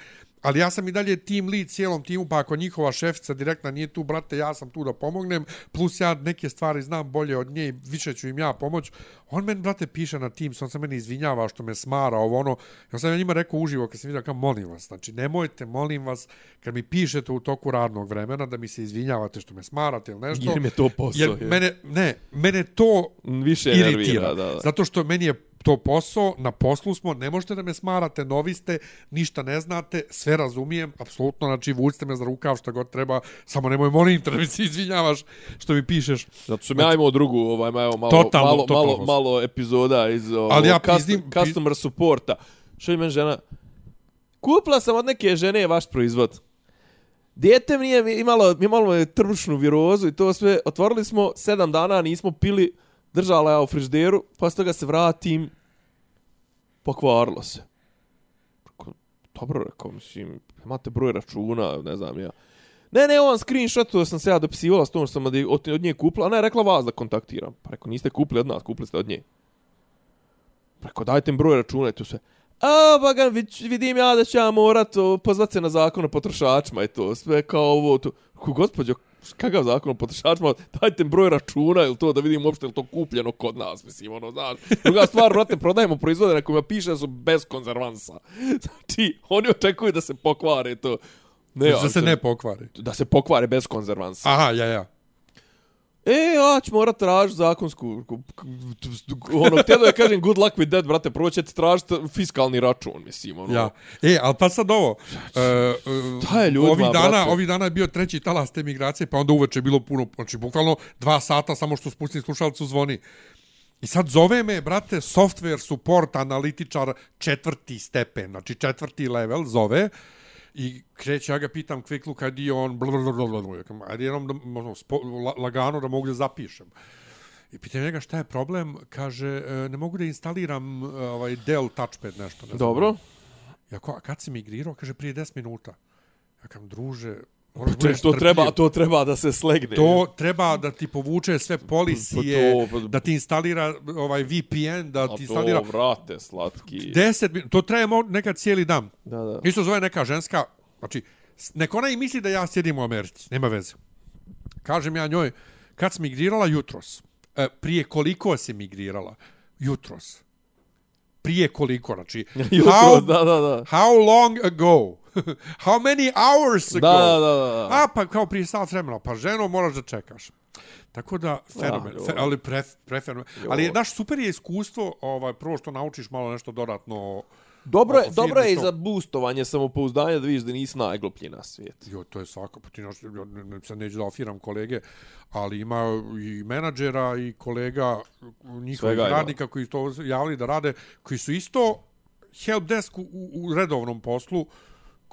Ali ja sam i dalje team lead cijelom timu, pa ako njihova šefica direktna nije tu, brate, ja sam tu da pomognem, plus ja neke stvari znam bolje od nje i više ću im ja pomoć. On meni, brate, piše na Teams, on se meni izvinjava što me smara, ovo ono. Ja sam ja njima rekao uživo kad sam vidio kao molim vas, znači nemojte, molim vas, kad mi pišete u toku radnog vremena da mi se izvinjavate što me smarate ili nešto. jer mi je to posao. Jer je. mene, ne, mene to Više iritira. nervira, da, da. Zato što meni je to posao, na poslu smo, ne možete da me smarate, novi ste, ništa ne znate, sve razumijem, apsolutno, znači vucite me za rukav šta god treba, samo nemoj molim te da mi se izvinjavaš što mi pišeš. Zato sam ja imao drugu, ovaj, evo, malo, Totalno, malo, totalno. malo, malo epizoda iz ovog, Ali ja pizdim- pi- customer supporta. Što je meni žena? Kupila sam od neke žene vaš proizvod. Dijete mi je imalo, imalo je trbušnu virozu i to sve. Otvorili smo sedam dana, nismo pili, držala ja u frižderu, pa toga se vratim, pokvarilo se. Rekao, Dobro, rekao, mislim, imate broj računa, ne znam ja. Ne, ne, on screenshotu sam se ja dopisivala s tom što sam od, od, od nje kupila. Ona je rekla vas da kontaktiram. Pa rekao, niste kupili od nas, kupili ste od nje. Rekao, dajte mi broj računa i tu sve. A, pa bagan, vidim ja da ću ja morat pozvat se na zakon o potrošačima i to. Sve kao ovo, to. Rekao, gospodjo, kakav zakon o potrošačima, dajte broj računa ili to da vidim uopšte li to kupljeno kod nas, mislim, ono, znaš. Druga stvar, brate, prodajemo proizvode na kojima piše da su bez konzervansa. Znači, oni očekuju da se pokvare to. Ne, da se ne pokvari. da se pokvare bez konzervansa. Aha, ja, ja. E, ja ću morat tražiti zakonsku, ku- ku- ono, htjelo je kažem good luck with that, brate, prvo ćete tražiti fiskalni račun, mislim, ono. Ja. E, ali pa sad ovo. Uh, Šta je ljudima, ovih dana, brate? ovih dana je bio treći talas te migracije, pa onda uveče je bilo puno, znači bukvalno dva sata samo što spustim slušalcu zvoni. I sad zove me, brate, software support analitičar četvrti stepen, znači četvrti level zove. I kreće, ja ga pitam quick kad je on blablabla. Ajde jednom da, možno, spo, la, lagano da mogu da zapišem. I pitam njega šta je problem, kaže, e, ne mogu da instaliram ovaj Dell touchpad nešto. Ne znam. Dobro. Ja ko, a kad si migrirao? Kaže, prije 10 minuta. Ja kam, druže, moraš Ček, budeš to treba, to treba da se slegne. To treba da ti povuče sve polisije, Pa to, pa- da ti instalira ovaj VPN, da A ti to, instalira... vrate, slatki. 10 minuta, to traje nekad cijeli dan. Da, da. Isto zove neka ženska, znači, s- nek ona i misli da ja sjedim u Americi, nema veze. Kažem ja njoj, kad si migrirala jutros, e, prije koliko si migrirala? Jutros. Prije koliko, znači, Jutro, how, da, da, da. how long ago? how many hours ago? Da, da, da. A, pa kao prije sat vremena, pa ženo moraš da čekaš. Tako da, fenomen, joj. fe, ali pre, prefenomen. Ali je, naš super je iskustvo, ovaj, prvo što naučiš malo nešto dodatno Dobro je, dobro je i za boostovanje samopouzdanja da vidiš da nisi najgluplji na svijetu. Jo, to je svako, pa ti naš, ja sad neću da afiram kolege, ali ima i menadžera i kolega njihovih radnika koji to javili da rade, koji su isto helpdesk u, u redovnom poslu,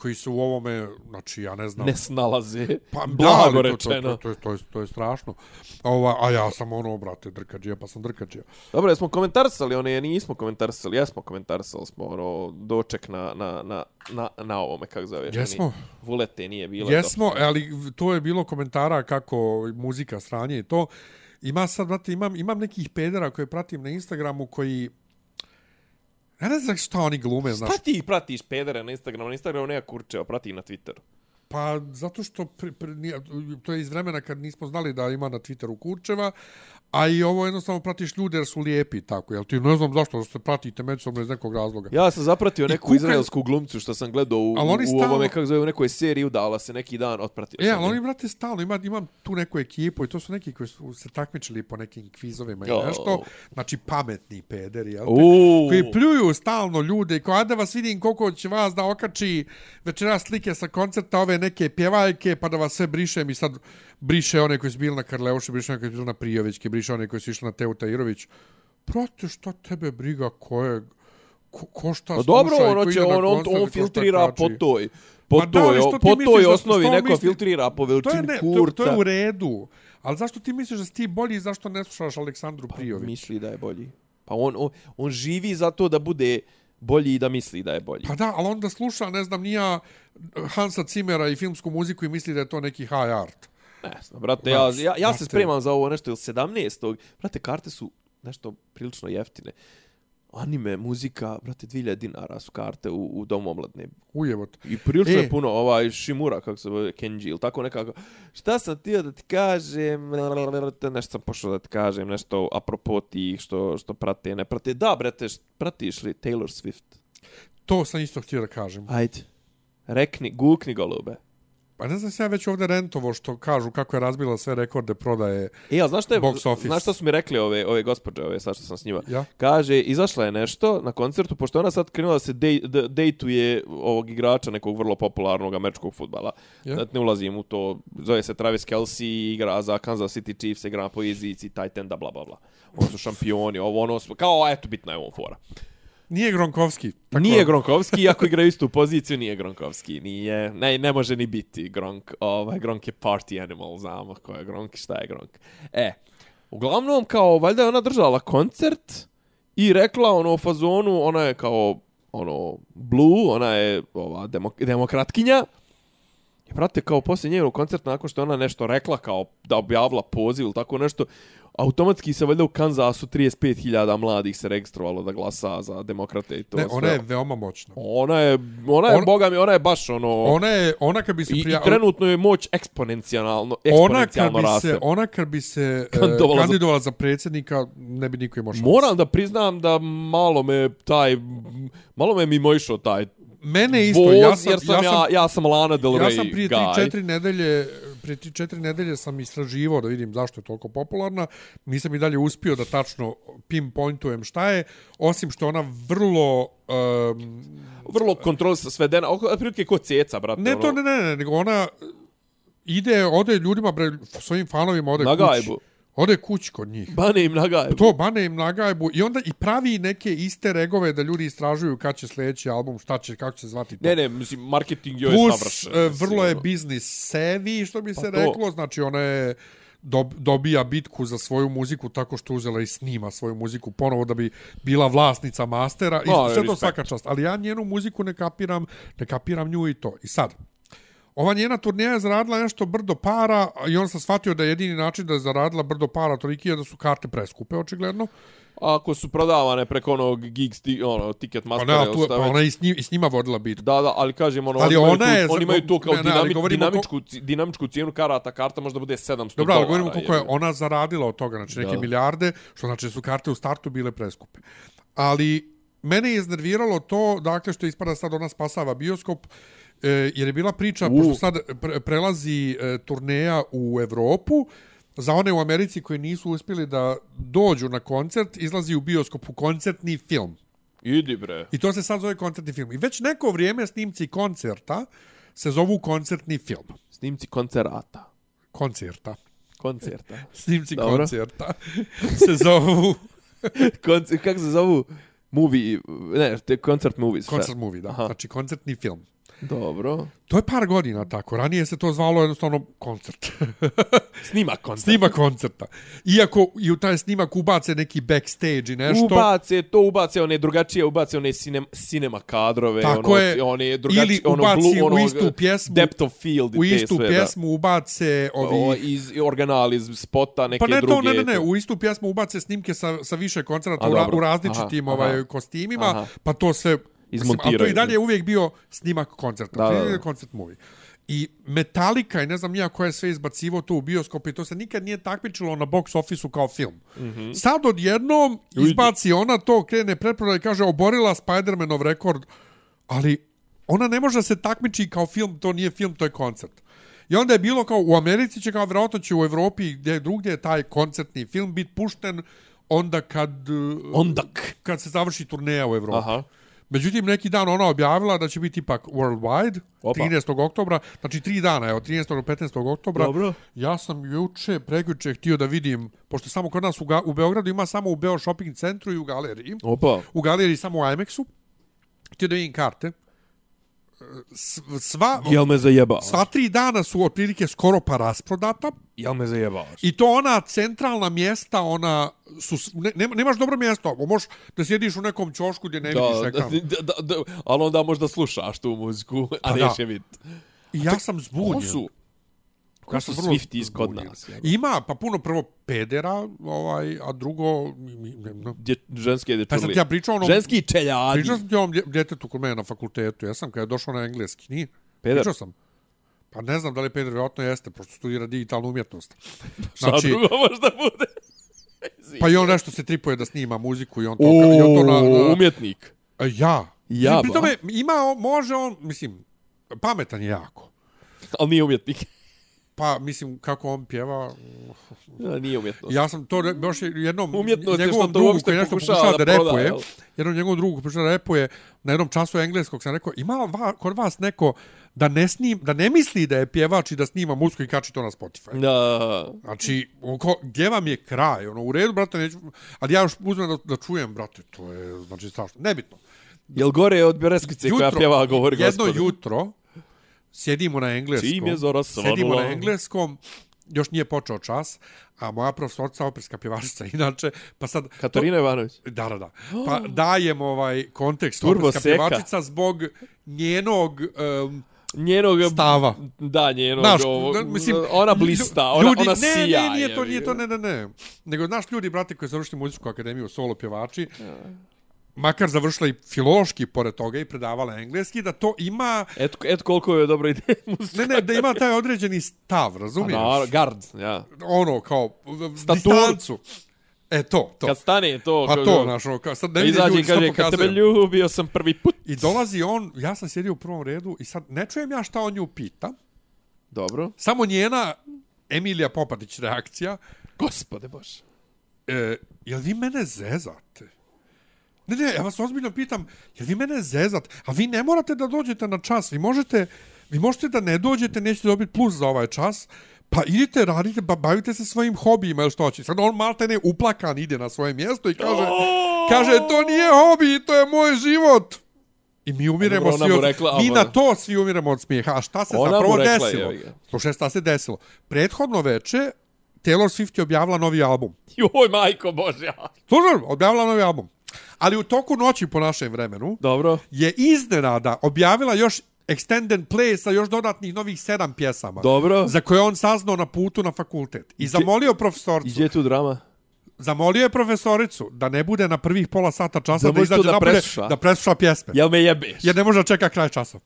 koji su u ovome, znači, ja ne znam... Ne snalaze. Pa, Blago da, ali to, to, rečeno. to, to, to, je, to je strašno. Ova, a ja sam ono, brate, drkađija, pa sam drkađija. Dobro, jesmo komentarsali, one nismo komentarsali, jesmo komentarsali smo ono doček na, na, na, na, na ovome, kako zoveš. Jesmo. Vulete nije bilo. Jesmo, ali to je bilo komentara kako muzika sranje i to. Ima sad, brate, imam, imam nekih pedera koje pratim na Instagramu koji... Ja ne znam šta oni glume, znaš. Šta ti pratiš pedere na Instagramu? Na Instagramu nema kurčeva, prati ih na Twitteru. Pa zato što pri, pri, nije, to je iz vremena kad nismo znali da ima na Twitteru Kurčeva, a i ovo jednostavno pratiš ljude jer su lijepi tako, jel ti ne znam zašto što se pratite međusobno iz nekog razloga. Ja sam zapratio neku kuka- izraelsku glumcu što sam gledao u, Ali oni u stalno- ovome, kako zove, u nekoj seriji udala se neki dan, otpratio E, sam. ali je. oni, brate, stalno, ima, imam tu neku ekipu i to su neki koji su se takmičili po nekim kvizovima i O. nešto. Znači, pametni pederi, jel te? Uuu. Koji pljuju stalno ljude i ko, a da vas vidim koliko će vas da okači večeras slike sa koncerta ove neke pjevaljke, pa da vas sve brišem i sad briše one koji su bili na Karleuši, briše one koji su bili na Prijovićke, briše one koji su išli na Teu Tajirović. Prate, šta tebe briga ko je, ko, ko šta Pa sluša dobro, i ono ko će, ide na on, on, on filtrira po toj. Po Ma da, toj, ti po misliš toj da- osnovi neko misli- filtrira po To je, veličini ne, to, kurca. to je u redu. Ali zašto ti misliš da si ti bolji i zašto ne slušaš Aleksandru Pa Prijović? misli da je bolji. Pa on, on, on živi zato da bude bolji i da misli da je bolji. Pa da, ali onda sluša, ne znam, nija Hansa Cimera i filmsku muziku i misli da je to neki high art. Ne znam, brate, ja, ja, ja se brate. spremam za ovo nešto ili 17. Brate, karte su nešto prilično jeftine. Anime, muzika, brate, 2000 dinara su karte u, u Domu omladne. Ujevot. I prilično E. je puno, ovaj Shimura, kako se zove, Kenji, ili tako nekako. Šta sam tio da ti kažem, nešto sam pošao da ti kažem, nešto apropo tih što, što prate, ne prate. Da, brate, pratiš li Taylor Swift? To sam isto htio da kažem. Ajde. Rekni, gukni golube. Pa ne znam se ja već ovdje rentovo što kažu kako je razbila sve rekorde prodaje. E, a znaš šta, je, Box office. znaš šta su mi rekli ove, ove gospođe, ove, sad što sam s njima? Ja? Kaže, izašla je nešto na koncertu, pošto ona sad krenula da se dej, da, dejtuje ovog igrača nekog vrlo popularnog američkog futbala. Ja. Da ne ulazim u to, zove se Travis Kelce, igra za Kansas City Chiefs, igra na poziciji tight enda, bla, bla, bla. Oni su šampioni, ovo, ono, kao, eto, bitna je ovo fora. Nije Gronkovski. Tako, Nije Gronkovski, iako igra istu poziciju, nije Gronkovski. Nije, ne, ne može ni biti Gronk. Ovaj, Gronk je party animal, znamo ko je Gronk i šta je Gronk. E, uglavnom, kao, valjda je ona držala koncert i rekla, ono, u fazonu, ona je kao, ono, blue, ona je ova, demok demokratkinja. I, brate, kao poslije njenog koncerta, nakon što je ona nešto rekla, kao da objavila poziv ili tako nešto, automatski se valjda u Kansasu 35.000 mladih se registrovalo da glasa za demokrate i to Ne, sve. ona je veoma moćna. Ona je, ona je, On- boga mi, ona je baš ono... Ona je, ona kad bi se I, prija... I trenutno je moć eksponencijalno, ona eksponencijalno bi raste. se, ona kad bi se e, Kandidovala za- kandidovala za predsjednika, ne bi niko imao šanse. Moram da priznam da malo me taj, malo me mimoišao taj Mene isto, voz, ja sam, jer sam ja, ja sam, ja sam Lana Del Rey ja sam prije guy. 3-4 nedelje pre 3-4 nedelje sam istraživao da vidim zašto je toliko popularna. Nisam i dalje uspio da tačno pinpointujem šta je, osim što ona vrlo... Um, Vrlo kontrol svedena, otprilike ko ceca, brate. ne ono, to, ne, ne, ne, nego ona ide, ode ljudima, bre, svojim fanovima ode Na kući. gajbu. Ode kući kod njih. Bane im na gajbu. To bane im na gajbu i onda i pravi neke iste regove da ljudi istražuju kad će sljedeći album, šta će, kako će se zvati to. Ne, ne, mislim, marketing joj je Plus, savršen. e, mislim, vrlo je ono. biznis sevi, što bi se Pa to. reklo. Znači, ona je dob, dobija bitku za svoju muziku tako što uzela i snima svoju muziku ponovo da bi bila vlasnica mastera. I No, sve to svaka čast. Ali ja njenu muziku ne kapiram, ne kapiram nju i to. I sad, ova njena turneja je zaradila nešto brdo para i on sam shvatio da je jedini način da je zaradila brdo para toliki je da su karte preskupe, očigledno. Ako su prodavane preko onog ti, ono, ticket Pa, mastera, ne, tu, pa ona je i s, njim, i s njima vodila bitku. Da, da, ali kažem, ono, Ali oni, ona tu, je za- oni imaju tu kao ne, ne, dinami, dinamičku, ci- dinamičku cijenu karata, karta možda bude 700 Dobro, dolara. ali govorimo koliko je ona zaradila od toga, znači neke Da. milijarde, što znači su karte u startu bile preskupe. Ali mene je iznerviralo to, dakle, što ispada sad ona spasava bioskop, e, jer je bila priča, U. pošto sad pre, prelazi e, turneja u Evropu, za one u Americi koji nisu uspjeli da dođu na koncert, izlazi u bioskopu koncertni film. Idi bre. I to se sad zove koncertni film. I već neko vrijeme snimci koncerta se zovu koncertni film. Snimci koncerata. Koncerta. Koncerta. Snimci Dobro. koncerta se zovu Koncer, kako se zovu? Movie, ne, te koncert movies. koncert movie, da. Aha. Znači koncertni film. Dobro. To je par godina tako. Ranije se to zvalo jednostavno koncert. Snima koncert. Snima koncerta. Iako i u taj snimak ubace neki backstage i nešto. Ubace to, ubace one drugačije, ubace one cinem, cinema kadrove, Tako ono, je. one drugačije, Ili ono, ubaci blue, u ono, istu pjesmu- Depth of field u istu sve, pjesmu ubace da. O, ovi... iz organal iz spota, neke Pa ne druge. to, ne, ne, ne, u istu pjesmu ubace snimke sa, sa više koncerta A, u, ra, u različitim Aha, ovaj, aha. kostimima, Aha. pa to sve... Mislim, ali to Izmontiraju. i dalje je uvijek bio snimak koncerta. Da, Da, da. Koncert movie. I Metallica i ne znam nija ko je sve izbacivo to u bioskopu i to se nikad nije takmičilo na box office-u kao film. Mm. -hmm. Sad odjednom izbaci ona to, krene pretproda i kaže oborila Spider-Manov rekord, ali ona ne može se takmiči kao film, to nije film, to je koncert. I onda je bilo kao u Americi će kao vjerojatno će u Evropi gdje drugdje je taj koncertni film bit pušten onda kad Ondak. kad se završi turneja u Evropi. Aha. Međutim, neki dan ona objavila da će biti ipak worldwide, Opa. 13. oktobra, znači tri dana, evo, 13. do 15. oktobra. Dobro. Ja sam juče, prekjuče, htio da vidim, pošto samo kod nas u, Ga u Beogradu ima samo u Beo Shopping centru i u galeriji. Opa. U galeriji samo u IMAX-u. Htio da vidim karte. Sva, Jel me zajebao? sva tri dana su otprilike skoro pa rasprodata. Jel me zajebao? I to ona centralna mjesta, ona su, ne, nema- nemaš dobro mjesto, možeš da sjediš u nekom ćošku gdje ne vidiš Da, ekran. da, da, da, ali onda možda slušaš tu muziku, a Pa da. neće vidjeti. Ja sam Ko zbunjen. su? Ko Ja su vrlo Swifties kod zbunjen. nas? jel? Ima, pa puno prvo pedera, ovaj, a drugo... Dje, ženske Pa sam dječurlije. ti ja pričao onom... Ženski čeljadi. Pričao sam ti o ovom dje- djetetu kod mene na fakultetu. Ja sam kada je došao na engleski. Nije? Peder? Pričao sam. Pa ne znam da li peder, vjerojatno jeste, pošto studira digitalnu umjetnost. Šta Znači, drugo možda bude? pa i on nešto se tripuje da snima muziku i on to... i on to na, na, umjetnik. A Ja. Ja, Pri ba. tome, ima, može on, mislim, pametan je jako. Ali nije umjetnik. Pa, mislim, kako on pjeva, Ja, nije umjetnost. Ja sam to baš je jednom Umjetnost je njegovom to drugu koji nešto pokušava pokušava da da proda, repuje, jel? jednom njegovom drugu pokušava da repuje, na jednom času engleskog sam rekao, ima va, kod vas neko da ne, snim, da ne misli da je pjevač i da snima muziku i kači to na Spotify. Da. Znači, oko, gdje vam je kraj? Ono, u redu, brate, neću, ali ja još uzmem da, da čujem, brate, to je, znači, strašno. Nebitno. Jel gore od Bereskice koja pjeva govori jedno gospodin? jutro, sjedimo na engleskom. Čim je zora svanula. Sjedimo na engleskom, još nije počeo čas, a moja profesorca, operska pjevačica, inače, pa sad... Katarina Ivanović. Da, da, da. Pa dajem ovaj kontekst Turbo operska seka. pjevačica zbog njenog um, Njenog... stava. Da, njenog... Znaš, ovo, da, mislim, ona blista, ona, ljudi, ona ne, sija. Ne, nije to, nije to, ne, ne, ne. Nego, znaš, ljudi, brate, koji završili muzičku akademiju, solo pjevači, makar završila i filološki pored toga i predavala engleski, da to ima, Eto, eto koliko je dobra ideja. ne, ne, da ima taj određeni stav, razumiješ? Na, gard, ja. Ono, kao, Staturu. distancu. E, to, to. Kad stane to... Pa to, znaš, ono, kao, sad ne Pa vidi ljudi i što kaže, kad tebe pokazujem. ljubio sam prvi put. I dolazi on, ja sam sjedio u prvom redu i sad ne čujem ja šta on nju pita, Dobro. Samo njena Emilija Popatić reakcija, Gospode Bože. e, jel vi mene zezate? Ne, ne, ja vas ozbiljno pitam, jel vi mene zezate? A vi ne morate da dođete na čas, vi možete, vi možete da ne dođete, nećete dobiti plus za ovaj čas, pa idite, radite, ba, bavite se svojim hobijima, ili što hoće. Sad on malte ne uplakan ide na svoje mjesto i kaže, kaže, to nije hobi, to je moj život. I mi umiremo Dobro, svi od... rekla, mi na to svi umiremo od smijeha. A šta se Ona zapravo rekla, desilo? Slušaj, šta se desilo? Prethodno veče Taylor Swift je objavila novi album. Joj, majko Božja. Slušaj, objavila novi album. Ali u toku noći po našem vremenu Dobro. je iznenada objavila još extended play sa još dodatnih novih sedam pjesama. Dobro. Za koje on saznao na putu na fakultet. I zamolio profesorcu, I gdje je tu drama? zamolio je profesoricu da ne bude na prvih pola sata časa Da da, izađe da presluša. da presluša pjesme. Jel me jebeš? Jer ne može čeka kraj časa.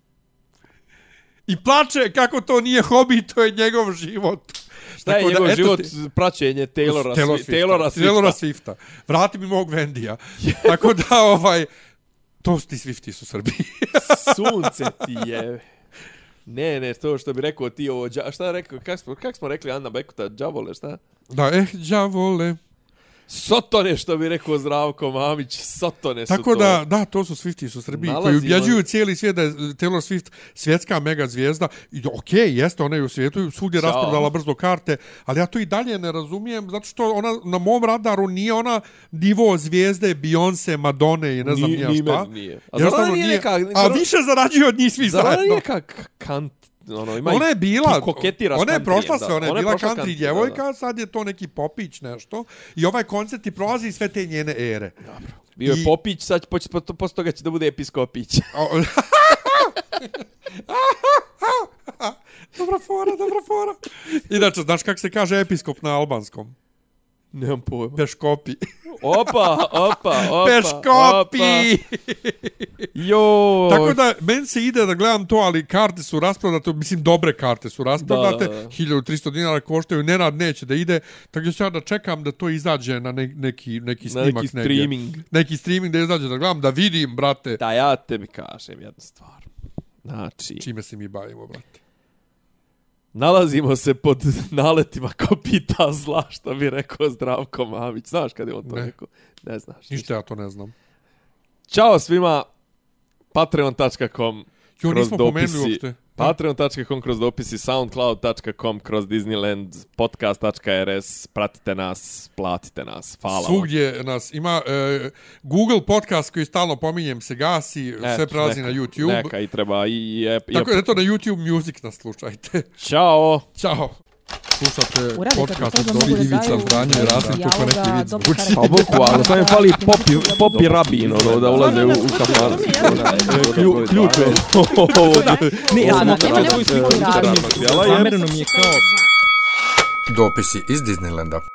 I plače kako to nije hobi, to je njegov život. Šta je Tako da, njegov eto život ti- praćenje Taylora, Taylor Swi- Taylora Swifta? Taylora Swifta. Vrati mi mog Vendija. Tako da, ovaj, to su ti Swifti su Srbiji. Sunce ti je. Ne, ne, to što bi rekao ti ovo, šta rekao, kak smo, kak smo rekli Anna Bekuta, džavole, šta? da, eh, đavole. Sotone, što bi rekao Zdravko Mamić, Sotone su Tako to. da, da, to su Swifti su Srbiji koji Nalazimo- ubjeđuju cijeli svijet da je Taylor Swift svjetska mega zvijezda. I okej, okay, jeste, ona je u svijetu svugdje Ćao. rasprodala brzo karte, ali ja to i dalje ne razumijem, zato što ona na mom radaru nije ona nivo zvijezde Beyoncé, Madone i ne znam Ni- ni ja ni šta. nije. A Jednostavno zar ona nije neka- a više zarađuje od njih svi zajedno. nije kak kant, ono, ima Ona je bila, i koketira ona je prošla sve, ona je bila prošla country country, djevojka, da, da. sad je to neki popić nešto. I ovaj koncert ti prolazi sve te njene ere. Bio je I- Popić, sad će, po- posle toga će da bude Episkopić. Dobra fora, dobra fora. Inače, znaš kako se kaže episkop na albanskom? Nemam pojma. Peškopi. Opa, opa, opa. Peškopi! Opa. Jo. Tako da, meni se ide da gledam to, ali karte su rasprodate, mislim, dobre karte su rasprodate, Da, da, da. 1300 dinara koštaju, Nenad neće da ide, tako da ću ja da čekam da to izađe na ne, neki, neki Na snimak. neki negdje. streaming. Neki streaming da izađe da gledam, da vidim, brate, Da, ja tebi kažem jednu stvar. Znači, čime se mi bavimo, brate. Nalazimo se pod naletima kopita zla, što bi rekao Zdravko Mamić. Znaš kad je on to Ne. rekao? Ne znaš. Ništa ja to ne znam. Ćao svima. Patreon.com Jo, nismo dopisi. pomenuli uopšte. Patreon.com kroz dopisi, Soundcloud.com kroz Disneyland, podcast.rs, pratite nas, platite nas. Hvala. Svugdje nas ima e, Google podcast koji stalno pominjem se gasi, Eto, sve prelazi neka, na YouTube. Neka i treba i, i, i Tako da eto na YouTube Music nas slušajte. Ćao. Ćao. Slušate Uradite podcast to od Dobri Ivica daju Zdranje i Rasim kako neki vid dobro zvuči. Pa bukvalno, samo mi fali popi, popi rabin, ono, da ulaze u, u kafanu. Klju, ključ je. Ne, ja sam nema svoju sliku zamereno mi je kao... Dopisi iz Disneylanda.